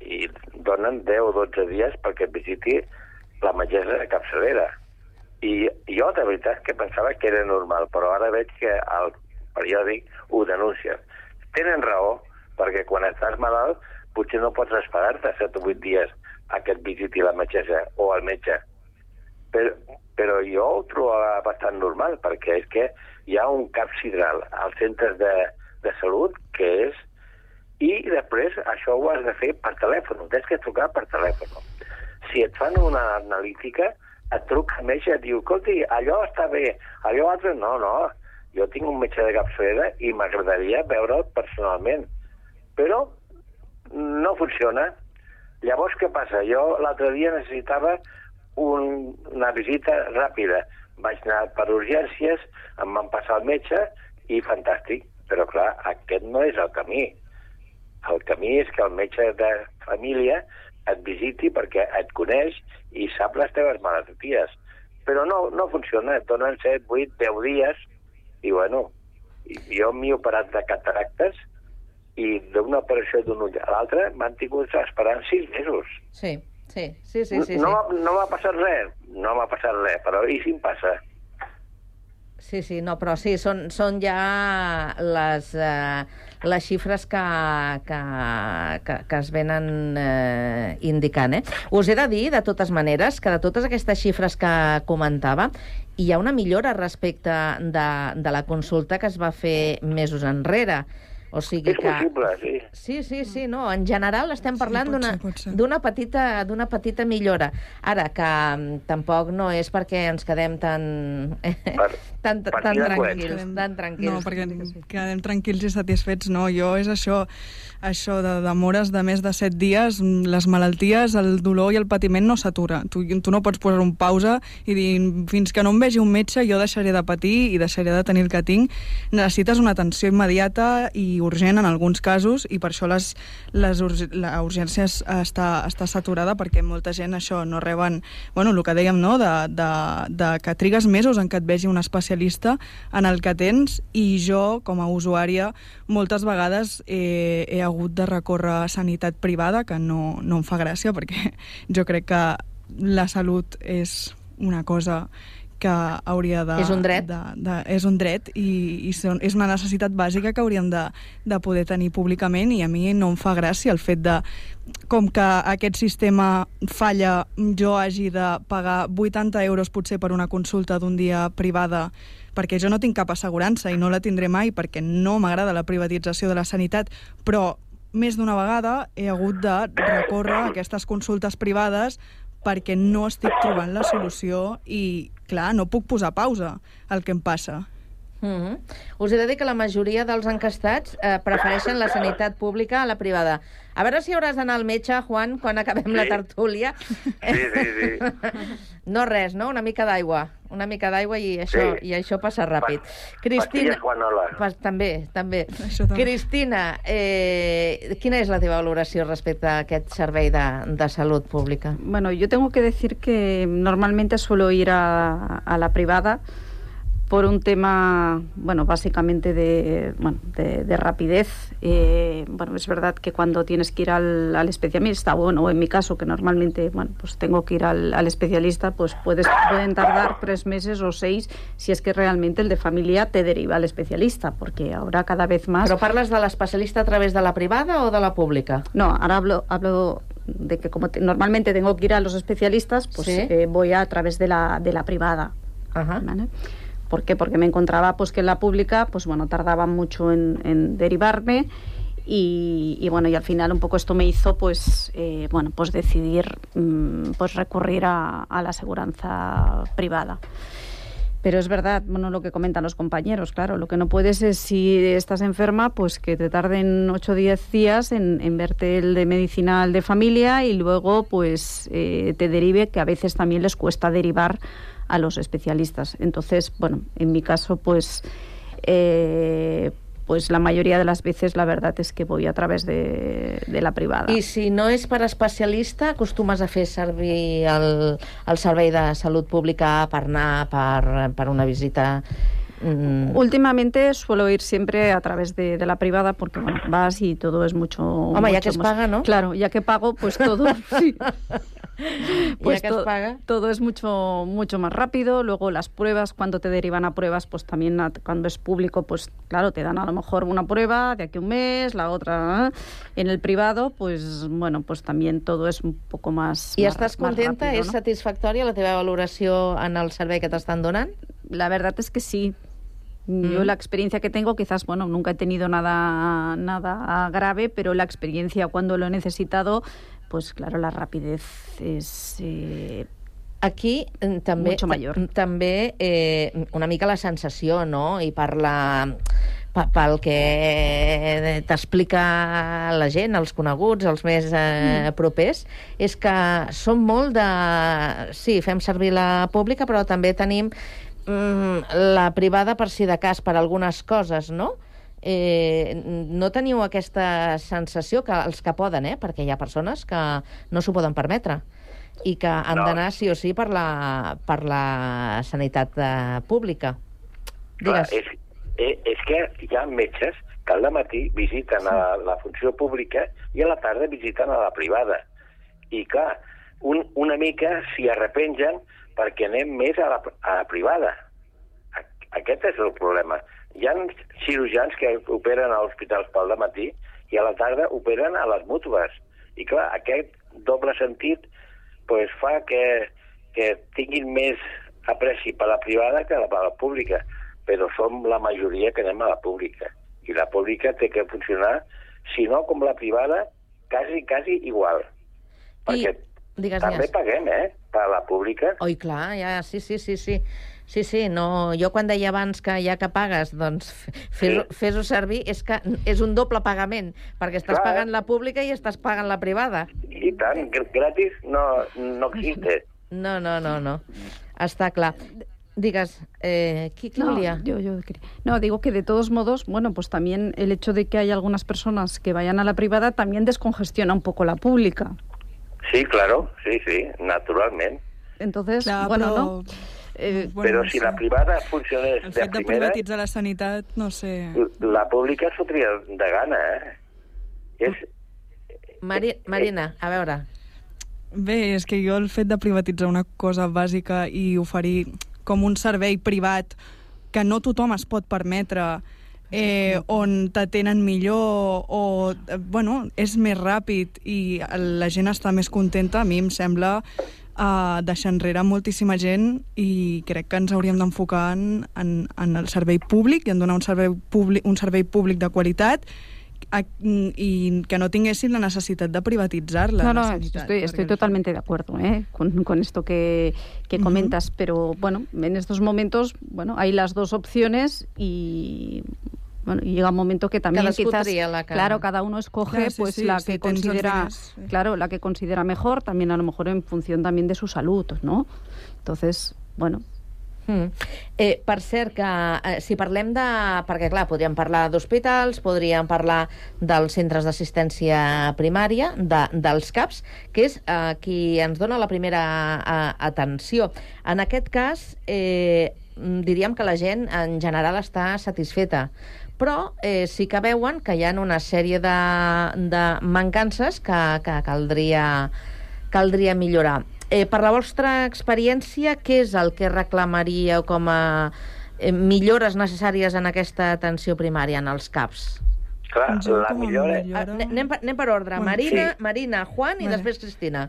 i donen 10 o 12 dies perquè et visiti la metgessa de capçalera. I jo, de veritat, que pensava que era normal, però ara veig que al periòdic ho denuncien. Tenen raó, perquè quan estàs malalt potser no pots esperar-te 7 o 8 dies a que et visiti la metgessa o el metge. Però, però jo ho trobo bastant normal, perquè és que hi ha un cap sidral als centres de, de salut que és... I després això ho has de fer per telèfon, tens que trucar per telèfon. Si et fan una analítica, et truca el metge i et diu, escolti, allò està bé, allò altre no, no. Jo tinc un metge de capçalera i m'agradaria veure'l personalment. Però no funciona. Llavors, què passa? Jo l'altre dia necessitava un, una visita ràpida. Vaig anar per urgències, em van passar al metge i fantàstic. Però, clar, aquest no és el camí. El camí és que el metge de família et visiti perquè et coneix i sap les teves malalties. Però no, no funciona, et donen 7, 8, 10 dies i, bueno, jo m'he operat de cataractes i d'una operació d'un ull a l'altre m'han tingut esperant 6 mesos. Sí, sí, sí, sí. sí, no, sí. m'ha- no m'ha passat res, no m'ha passat res, però i si em passa? Sí, sí, no, però sí, són, són ja les, eh, les xifres que, que, que, que es venen eh, indicant. Eh? Us he de dir, de totes maneres, que de totes aquestes xifres que comentava, hi ha una millora respecte de, de la consulta que es va fer mesos enrere. O sigui És que... possible, sí. Sí, sí, sí, no. En general estem parlant pot d'una petita, d'una petita millora. Ara, que mm, tampoc no és perquè ens quedem tan, tan, tan tranquils, tan tranquils. No, perquè quedem tranquils i satisfets, no. Jo és això, això de demores de més de 7 dies, mm, les malalties, el dolor i el patiment no s'atura. Tu, tu no pots posar un pausa i dir fins que no em vegi un metge jo deixaré de patir i deixaré de tenir el que tinc. Necessites una atenció immediata i urgent en alguns casos i per això les, les urg la urgència es- està, està saturada perquè molta gent això no reben, bueno, el que dèiem, no?, de, de, de que trigues mesos en què et vegi un especialista en el que tens i jo, com a usuària, moltes vegades he, he hagut de recórrer a sanitat privada, que no, no em fa gràcia perquè jo crec que la salut és una cosa que hauria de... És un dret. De, de, és un dret i, i són, és una necessitat bàsica que hauríem de, de poder tenir públicament i a mi no em fa gràcia el fet de com que aquest sistema falla, jo hagi de pagar 80 euros potser per una consulta d'un dia privada perquè jo no tinc cap assegurança i no la tindré mai perquè no m'agrada la privatització de la sanitat, però més d'una vegada he hagut de recórrer a aquestes consultes privades perquè no estic trobant la solució i, clar, no puc posar pausa al que em passa. Mm -hmm. Us he de dir que la majoria dels encastats eh, prefereixen la sanitat pública a la privada. A veure si hauràs d'anar al metge, Juan, quan acabem la tertúlia. Sí, sí, sí. <laughs> No res, no? Una mica d'aigua. Una mica d'aigua i, això, Sí. i això passa ràpid. Pastilles Juanola. Pas, també, també. també. Cristina, eh, quina és la teva valoració respecte a aquest servei de, de salut pública? Bueno, yo tengo que decir que normalmente suelo ir a, a la privada por un tema, bueno, básicamente de, bueno, de, de rapidez. Eh, bueno, es verdad que cuando tienes que ir al, al especialista, bueno, o en mi caso, que normalmente, bueno, pues tengo que ir al, al especialista, pues puedes, pueden tardar tres meses o seis si es que realmente el de familia te deriva al especialista, porque ahora cada vez más... Però parles de l'especialista a través de la privada o de la pública? No, ahora hablo, hablo de que como te- normalmente tengo que ir a los especialistas, pues Sí. eh, voy a través de la, de la privada. ¿vale? ¿Por qué? Porque me encontraba pues que en la pública, pues bueno, tardaba mucho en, en derivarme y, y, bueno, y al final un poco esto me hizo pues eh, bueno, pues decidir mm, pues recurrir a, a la aseguranza privada. Pero es verdad, bueno, lo que comentan los compañeros, claro, lo que no puedes es, si estás enferma, pues que te tarden 8 o 10 días en, en verte el de medicinal de familia y luego, pues, eh, te derive, que a veces también les cuesta derivar a los especialistas. Entonces, bueno, en mi caso, pues, eh, pues la mayoría de las veces la verdad es que voy a través de, de la privada. I si no és per especialista, acostumes a fer servir el, el Servei de Salut Pública per anar per, per una visita mm, Últimamente suelo ir siempre a través de, de la privada porque bueno, vas y todo es mucho... Home, ya mucho que es más- paga, ¿no? Claro, ya que pago, pues todo... <laughs> sí. <laughs> Pues Ya que es to- paga. todo es mucho mucho más rápido. Luego las pruebas, cuando te derivan a pruebas, pues también a- cuando es público, pues claro, te dan a lo mejor una prueba de aquí a un mes, la otra. ¿eh? En el privado, pues bueno, pues también todo es un poco más. Estàs más contenta? rápido, ¿no? satisfactòria la teva valoració en el servei que t'estan donant? La verdad es que sí. Yo Mm. la experiencia que tengo, quizás, bueno, nunca he tenido nada, nada grave, pero la experiencia cuando lo he necesitado, pues claro, la rapidez es... eh, Aquí eh, també, Mucho mayor. ta- també eh, una mica la sensació, no? I per la, pe- pel que t'explica la gent, els coneguts, els més eh, Mm. propers, és que som molt de... Sí, fem servir la pública, però també tenim mm, la privada per si de cas, per algunes coses, no? Eh, no teniu aquesta sensació que els que poden, eh? perquè hi ha persones que no s'ho poden permetre i que han No. d'anar sí o sí per la, per la sanitat eh, pública. Clar, Digues. és, és, és que hi ha metges que al matí visiten a la, la funció pública i a la tarda visiten a la privada. I clar, un, una mica s'hi arrepengen perquè anem més a la, a la privada. Aquest és el problema. Hi ha cirurgians que operen a hospitals pel matí i a la tarda operen a les mútues. I clar, aquest doble sentit pues, fa que, que tinguin més apreci per la privada que per la pública, però som la majoria que anem a la pública. I la pública té que funcionar, si no com la privada, quasi, quasi igual. Perquè Digues, també digues. paguem, eh, per la pública. Oi, clar, ja, sí, sí, sí, sí. Sí, sí, no, jo quan deia abans que ja que pagues, doncs fes-ho Sí. fes servir, és que és un doble pagament, perquè estàs Clar. pagant la pública i estàs pagant la privada. I tant, gr- gratis no, no existe. No, no, no, no. Està clar. Digues, eh, qui, qui No, yo, yo no, digo que de todos modos, bueno, pues también el hecho de que hay algunas personas que vayan a la privada también descongestiona un poco la pública. Sí, claro, sí, sí, naturalment. Entonces, Clar, bueno, però- ¿no? Eh, Bueno, Però si la privada funcionés El de fet de primera, privatitzar la sanitat, no sé... la pública es fotria de gana, eh? És, Mari, Marina, a veure, Bé, és que jo el fet de privatitzar una cosa bàsica i oferir com un servei privat que no tothom es pot permetre, eh, on t'atenen millor o, eh, bueno, és més ràpid i la gent està més contenta, a mi em sembla uh, deixar enrere moltíssima gent i crec que ens hauríem d'enfocar en, en, en el servei públic i en donar un servei públic, un servei públic de qualitat a, i que no tinguessin la necessitat de privatitzar-la, No, no, sanitat. estoy, estoy totalmente de acuerdo ¿eh? con, con esto que, que comentas, pero bueno, en estos momentos, bueno, hay las dos opciones y bueno, y llega un momento que también Cadascú quizás, tria la claro, cada uno escoge Claro, sí, pues sí, la si que considera, diners, sí. claro, la que considera mejor, también a lo mejor en función también de su salud, ¿no? Entonces, bueno, Mm. Eh, per cert, que eh, si parlem de... Perquè, clar, podríem parlar d'hospitals, podríem parlar dels centres d'assistència primària, de, dels CAPs, que és eh, qui ens dona la primera eh, atenció. En aquest cas, eh, mm, diríem que la gent en general està satisfeta però eh, sí que veuen que hi ha una sèrie de, de mancances que, que caldria, caldria millorar. Eh, per la vostra experiència, què és el que reclamaríeu com a eh, millores necessàries en aquesta atenció primària, en els CAPs? clar, Jo la com a millora... Ah, anem, anem, per, anem per ordre. Bueno, Marina, sí. Marina, Juan i Vale. després Cristina.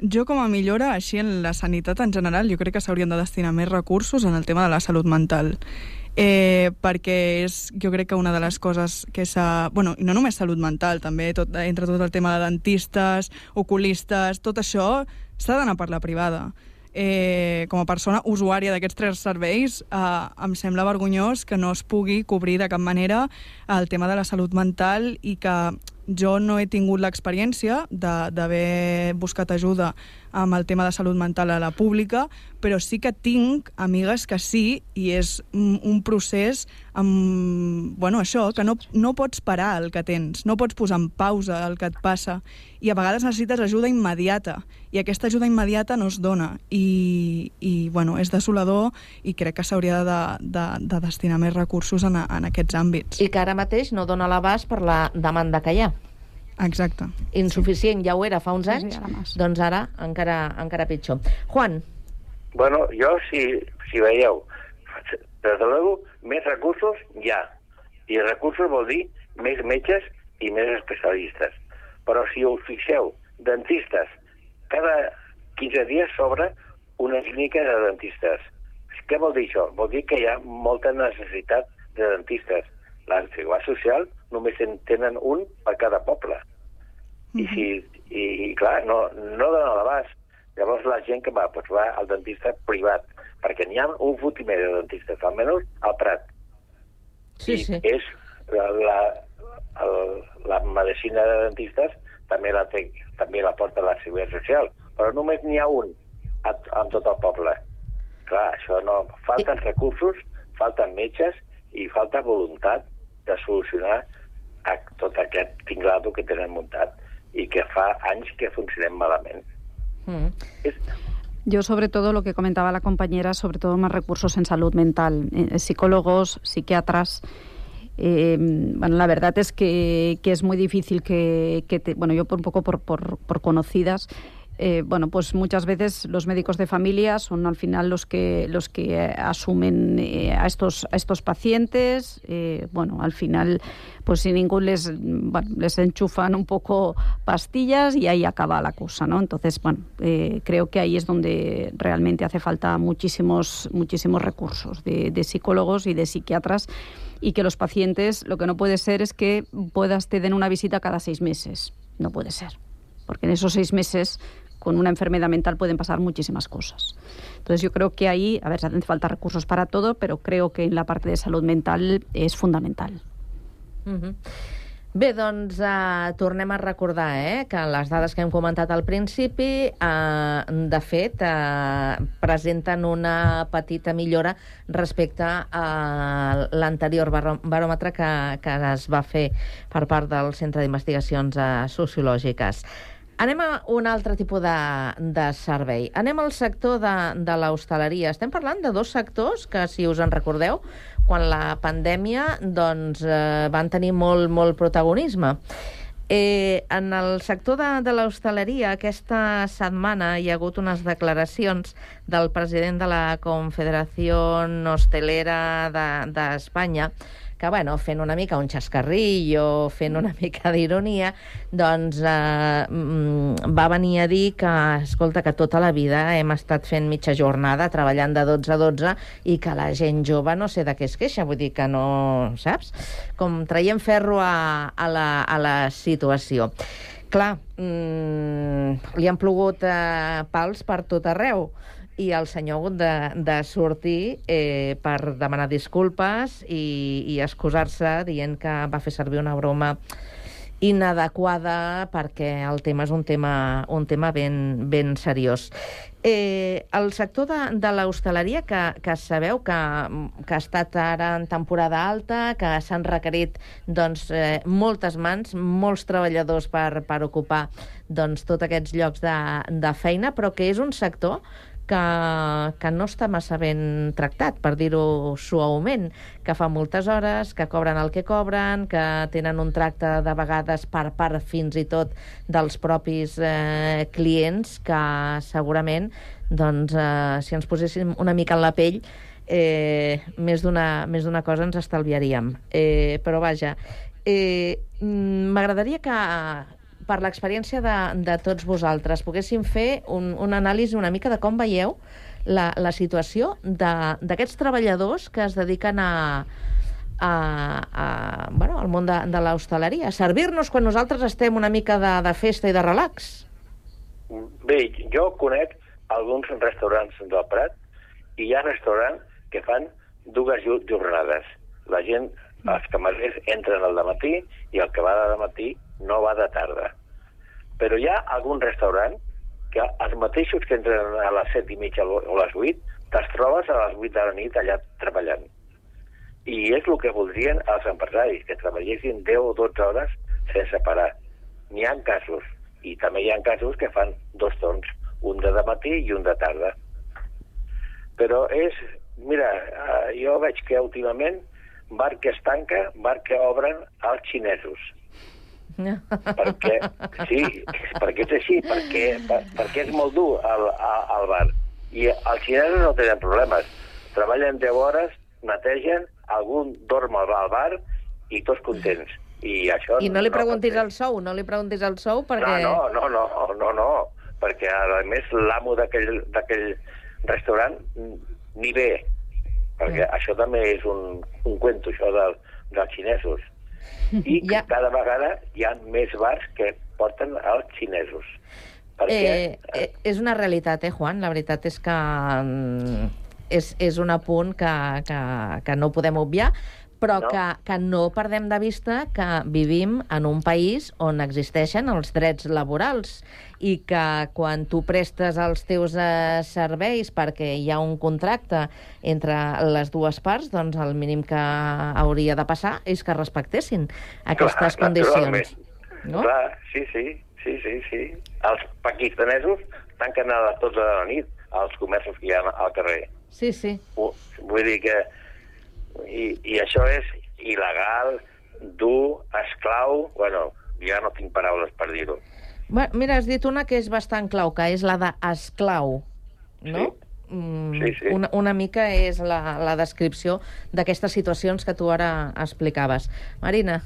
Jo, com a millora, així en la sanitat en general, jo crec que s'haurien de destinar més recursos en el tema de la salut mental. Eh, perquè és, jo crec que una de les coses que s'ha... Bueno, no només salut mental, també tot, entre tot el tema de dentistes, oculistes, tot això s'ha d'anar per la privada. Eh, com a persona usuària d'aquests tres serveis, eh, em sembla vergonyós que no es pugui cobrir de cap manera el tema de la salut mental i que jo no he tingut l'experiència d'haver buscat ajuda amb el tema de salut mental a la pública, però sí que tinc amigues que sí, i és un, procés amb, bueno, això, que no, no pots parar el que tens, no pots posar en pausa el que et passa, i a vegades necessites ajuda immediata, i aquesta ajuda immediata no es dona, i, i bueno, és desolador, i crec que s'hauria de, de, de destinar més recursos en, en aquests àmbits. I que ara mateix no dona l'abast per la demanda que hi ha. Exacte. Insuficient ja ho era fa uns anys, sí, ara doncs ara encara, encara pitjor. Juan. Bueno, jo, si, si veieu, desde luego, més recursos ja. I recursos vol dir més metges i més especialistes. Però si us fixeu, dentistes, cada 15 dies s'obre una clínica de dentistes. Què vol dir això? Vol dir que hi ha molta necessitat de dentistes. La Seguretat Social només en tenen un per cada poble. I, si, i, i clar, no, no dona l'abast. Llavors la gent que va, doncs va al dentista privat, perquè n'hi ha un fotimer de dentistes, almenys al Prat. Sí, I sí. és la, la, el, la medicina de dentistes també la, té, també la porta la Seguretat Social, però només n'hi ha un a, en tot el poble. Clar, això no... Falten recursos, falten metges i falta voluntat de solucionar a tot aquest tinglado que tenen muntat i que fa anys que funcionem malament. Mm. Yo, sobre todo, lo que comentaba la compañera, sobre todo más recursos en salud mental, eh, psicólogos, psiquiatras. Eh, bueno, la verdad es que, que es muy difícil que, que te- bueno, yo por un poco por, por, por conocidas, eh, bueno, pues muchas veces los médicos de familia son al final los que los que eh, asumen eh, a estos a estos pacientes. bueno, al final, pues sin ningún les les enchufan un poco pastillas y ahí acaba la cosa, ¿no? Entonces, bueno, creo que ahí es donde realmente hace falta muchísimos muchísimos recursos de, de psicólogos y de psiquiatras y que los pacientes lo que no puede ser es que puedas te den una visita cada seis meses. No puede ser porque en esos seis meses con una enfermedad mental pueden pasar muchísimas cosas. Entonces yo creo que ahí, a ver, hacen falta recursos para todo, pero creo que en la parte de salud mental es fundamental. Mhm. Bé, doncs eh, tornem a recordar eh, que les dades que hem comentat al principi, eh, de fet, eh, presenten una petita millora respecte a l'anterior barò- baròmetre que, que es va fer per part del Centre d'Investigacions eh, Sociològiques. Anem a un altre tipus de, de servei. Anem al sector de, de l'hostaleria. Estem parlant de dos sectors que, si us en recordeu, quan la pandèmia doncs, eh, van tenir molt, molt protagonisme. Eh, en el sector de, de l'hostaleria, aquesta setmana hi ha hagut unes declaracions del president de la Confederació Hostelera de- d'Espanya de, que, bueno, fent una mica un xascarrillo, fent una mica d'ironia, doncs eh, mm, va venir a dir que, escolta, que tota la vida hem estat fent mitja jornada, treballant de 12 a 12, i que la gent jove no sé de què es queixa, vull dir que no, saps? Com traiem ferro a, a, la, a la situació. Clar, mm, li han plogut eh, pals per tot arreu i el senyor ha hagut de, de sortir eh, per demanar disculpes i, i excusar-se dient que va fer servir una broma inadequada perquè el tema és un tema, un tema ben, ben seriós. Eh, el sector de, de l'hostaleria, que, que sabeu que, que ha estat ara en temporada alta, que s'han requerit doncs, eh, moltes mans, molts treballadors per, per ocupar doncs, tots aquests llocs de, de feina, però que és un sector que, que no està massa ben tractat, per dir-ho suaument, que fa moltes hores, que cobren el que cobren, que tenen un tracte de vegades per part fins i tot dels propis eh, clients, que segurament, doncs, eh, si ens poséssim una mica en la pell, eh, més d'una cosa ens estalviaríem. Eh, però vaja, eh, m'agradaria que per l'experiència de, de tots vosaltres, poguéssim fer un, un anàlisi una mica de com veieu la, la situació d'aquests treballadors que es dediquen a, a, a, bueno, al món de, de l'hostaleria, a servir-nos quan nosaltres estem una mica de, de festa i de relax. Bé, jo conec alguns restaurants del Prat i hi ha restaurants que fan dues jornades. La gent, els camarers entren al matí i el que va de matí no va de tarda. Però hi ha algun restaurant que els mateixos que entren a les 7 i mitja o les 8, te'ls trobes a les 8 de la nit allà treballant. I és el que voldrien els empresaris, que treballessin 10 o 12 hores sense parar. N'hi ha casos, i també hi ha casos que fan dos torns, un de matí i un de tarda. Però és, mira, eh, jo veig que últimament bar que es tanca, bar que obren els xinesos. Perquè, sí, perquè és així, perquè, per, perquè és molt dur el, el bar. I els xinesos no tenen problemes. Treballen 10 hores, netegen, algun dorm al bar i tots contents. I, això I no li preguntis no, el sou, no li preguntis el sou perquè... No, no, no, no, no, no perquè a més l'amo d'aquell restaurant ni ve, perquè mm. això també és un, un cuento, això del, dels xinesos. I ja. cada vegada hi ha més bars que porten els xinesos. Perquè... Eh, eh, és una realitat, eh, Juan? La veritat és que mm, és, és un apunt que, que, que no podem obviar però no. Que, que no perdem de vista que vivim en un país on existeixen els drets laborals i que quan tu prestes els teus eh, serveis perquè hi ha un contracte entre les dues parts, doncs el mínim que hauria de passar és que respectessin aquestes Clar, condicions. No? Clar, sí, sí, sí, sí, sí. Els pakistanesos tanquen a les 12 de la nit als comerços que hi ha al carrer. Sí, sí. Vull dir que i, i això és il·legal, dur, esclau... Bueno, ja no tinc paraules per dir-ho. Bueno, mira, has dit una que és bastant clau, que és la d'esclau, no? Sí. Mm, sí, sí. Una, una mica és la, la descripció d'aquestes situacions que tu ara explicaves. Marina?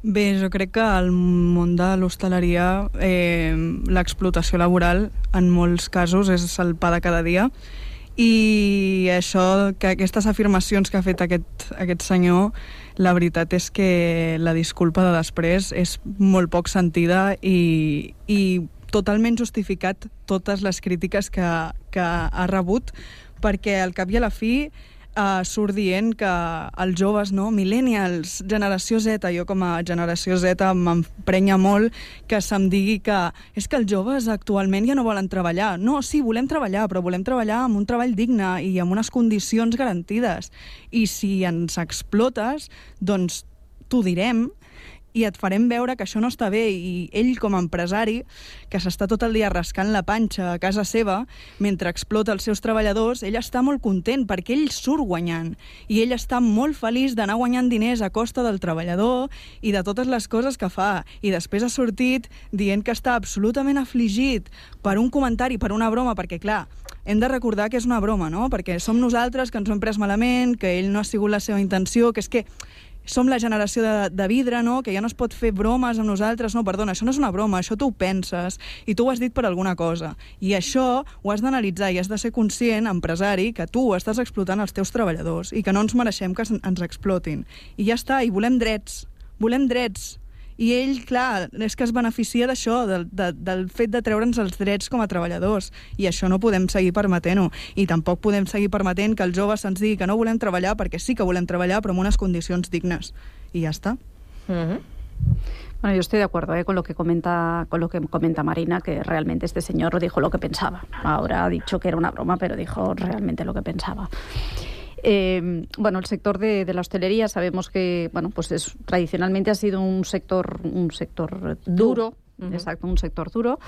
Bé, jo crec que al món de l'hostaleria eh, l'explotació laboral en molts casos és el pa de cada dia i això, que aquestes afirmacions que ha fet aquest, aquest senyor, la veritat és que la disculpa de després és molt poc sentida i, i totalment justificat totes les crítiques que, que ha rebut, perquè al cap i a la fi uh, surt dient que els joves, no, millennials, generació Z, jo com a generació Z m'emprenya molt que se'm digui que és que els joves actualment ja no volen treballar. No, sí, volem treballar, però volem treballar amb un treball digne i amb unes condicions garantides. I si ens explotes, doncs t'ho direm, i et farem veure que això no està bé. I ell com a empresari que s'està tot el dia rascant la panxa a casa seva mentre explota els seus treballadors ell està molt content perquè ell surt guanyant. I ell està molt feliç d'anar guanyant diners a costa del treballador i de totes les coses que fa. I després ha sortit dient que està absolutament afligit per un comentari, per una broma perquè clar, hem de recordar que és una broma, no? Perquè som nosaltres que ens ho hem pres malament, que ell no ha sigut la seva intenció, que és que som la generació de, de vidre, no? que ja no es pot fer bromes amb nosaltres. No, perdona, això no és una broma, això tu ho penses i tu ho has dit per alguna cosa. I això ho has d'analitzar i has de ser conscient, empresari, que tu estàs explotant els teus treballadors i que no ens mereixem que ens explotin. I ja està, i volem drets. Volem drets i ell, clar, és que es beneficia d'això, del, de, del fet de treure'ns els drets com a treballadors, i això no podem seguir permetent-ho, i tampoc podem seguir permetent que els joves se'ns digui que no volem treballar, perquè sí que volem treballar, però en unes condicions dignes. I ja està. -huh. Bueno, yo estoy de acuerdo ¿eh? con lo que comenta con lo que comenta Marina, que realmente este señor dijo lo que pensaba. Ahora ha dicho que era una broma, pero dijo realmente lo que pensaba. Eh, bueno, el sector de, de, la hostelería sabemos que, bueno, pues es, tradicionalmente ha sido un sector, un sector duro, uh -huh. exacto, un sector duro.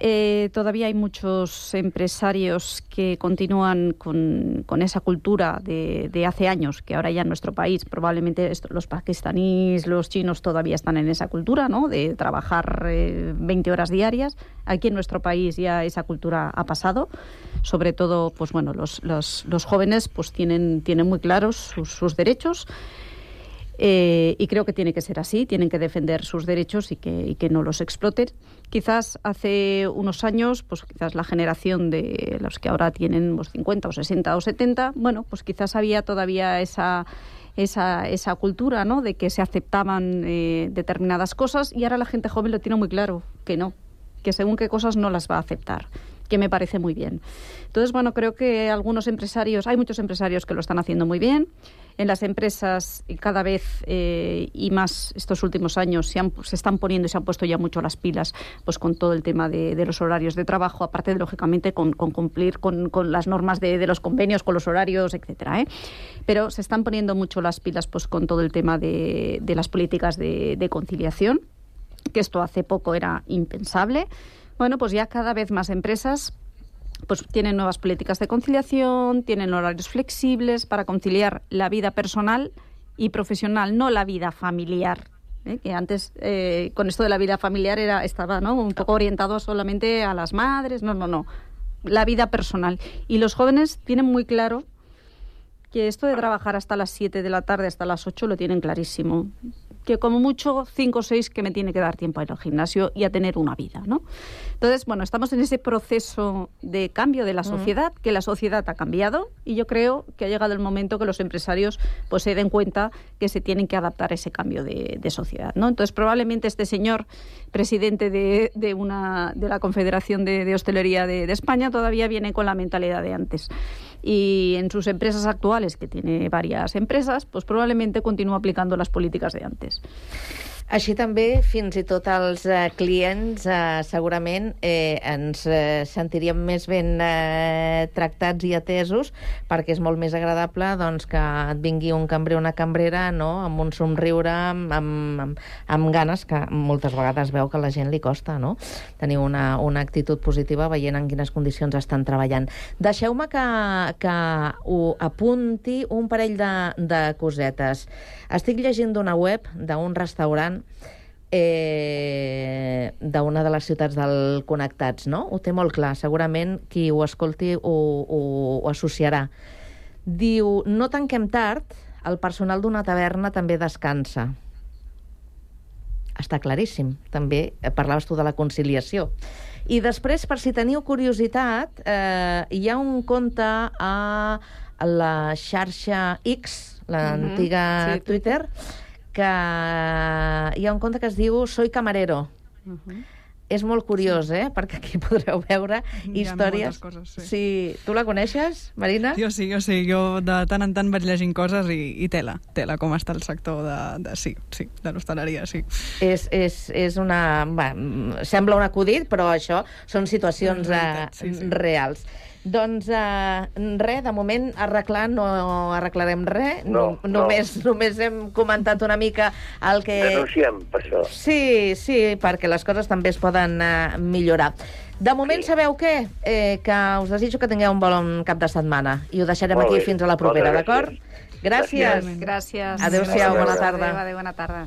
Eh, todavía hay muchos empresarios que continúan con, esa cultura de, hace años, que ahora ya en nuestro país, probablemente los pakistaníes, los chinos todavía están en esa cultura, ¿no? De trabajar eh, 20 horas diarias. Aquí en nuestro país ya esa cultura ha pasado. Sobre todo, pues bueno, los, jóvenes pues tienen, muy claros sus, derechos. Eh, y creo que tiene que ser así, tienen que defender sus derechos y que no los exploten. Quizás hace unos años, pues quizás la generación de los que ahora tienen pues, 50 o 60 o 70, bueno, pues quizás había todavía esa, esa, esa cultura, ¿no? De que se aceptaban eh, determinadas cosas y ahora la gente joven lo tiene muy claro, que no, que según qué cosas no las va a aceptar que me parece muy bien. Entonces, bueno, creo que algunos empresarios, hay muchos empresarios que lo están haciendo muy bien. En las empresas cada vez eh, y más estos últimos años se, han, se, están poniendo y se han puesto ya mucho las pilas pues con todo el tema de, de los horarios de trabajo, aparte de, lógicamente, con, con cumplir con, con, las normas de, de, los convenios, con los horarios, etcétera. ¿eh? Pero se están poniendo mucho las pilas pues con todo el tema de, de las políticas de conciliación, que esto hace poco era impensable. Bueno, pues ya cada vez más empresas pues tienen nuevas políticas de conciliación, tienen horarios flexibles para conciliar la vida personal y profesional, no la vida familiar. ¿eh? que antes eh, con esto de la vida familiar era estaba ¿no? un poco orientado solamente a las madres, no, no, no, la vida personal. Y los jóvenes tienen muy claro que esto de trabajar hasta las 7 de la tarde, hasta las 8, lo tienen clarísimo que como mucho cinco o seis que me tiene que dar tiempo a ir al gimnasio y a tener una vida, ¿no? Entonces, bueno, estamos en ese proceso de cambio de la sociedad, que la sociedad ha cambiado y yo creo que ha llegado el momento que los empresarios pues se den cuenta que se tienen que adaptar a ese cambio de, de sociedad, ¿no? Entonces, probablemente este señor presidente de, de una de la Confederación de, de Hostelería de, de España todavía viene con la mentalidad de antes y en sus empresas actuales, que tiene varias empresas, pues probablemente continúa aplicando las políticas de antes. Així també, fins i tot els eh, clients eh, segurament eh, ens eh, sentiríem més ben eh, tractats i atesos perquè és molt més agradable doncs, que et vingui un cambrer o una cambrera no? amb un somriure, amb, amb, amb, amb ganes, que moltes vegades veu que a la gent li costa no? tenir una, una actitud positiva veient en quines condicions estan treballant. Deixeu-me que, que ho apunti un parell de, de cosetes. Estic llegint d'una web d'un restaurant eh, d'una de les ciutats del Connectats, no? Ho té molt clar. Segurament qui ho escolti ho, ho, ho associarà. Diu, no tanquem tard, el personal d'una taverna també descansa. Està claríssim. També eh, parlaves tu de la conciliació. I després, per si teniu curiositat, eh, hi ha un conte a la xarxa X, l'antiga mm -hmm. sí, Twitter, que hi ha un conte que es diu Soy camarero. Uh -huh. És molt curiós, sí. eh? Perquè aquí <laughs> podreu veure històries... coses, sí. sí. Tu la coneixes, Marina? Jo sí, jo sí. Jo de tant en tant vaig llegint coses i, i tela. Tela, com està el sector de, de sí, sí, de l'hostaleria, sí. És, és, és una... Va, sembla un acudit, però això són situacions realitat, sí, sí. reals. Doncs uh, res, de moment arreglar no arreglarem res, no, no, només, no. només hem comentat una mica el que... Denunciem per això. Sí, sí, perquè les coses també es poden uh, millorar. De moment sí. sabeu què? Eh, que us desitjo que tingueu un bon cap de setmana i ho deixarem Molt aquí bé. fins a la propera, d'acord? Gràcies. Gràcies. Adéu-siau, bona tarda. Adéu, adéu, bona tarda.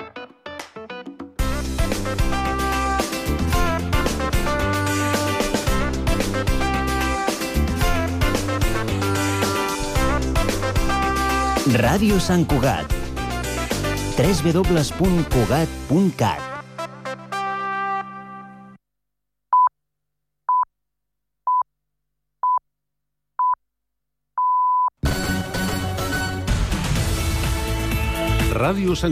Ràdio Sant Cugat. www.cugat.cat Ràdio Sant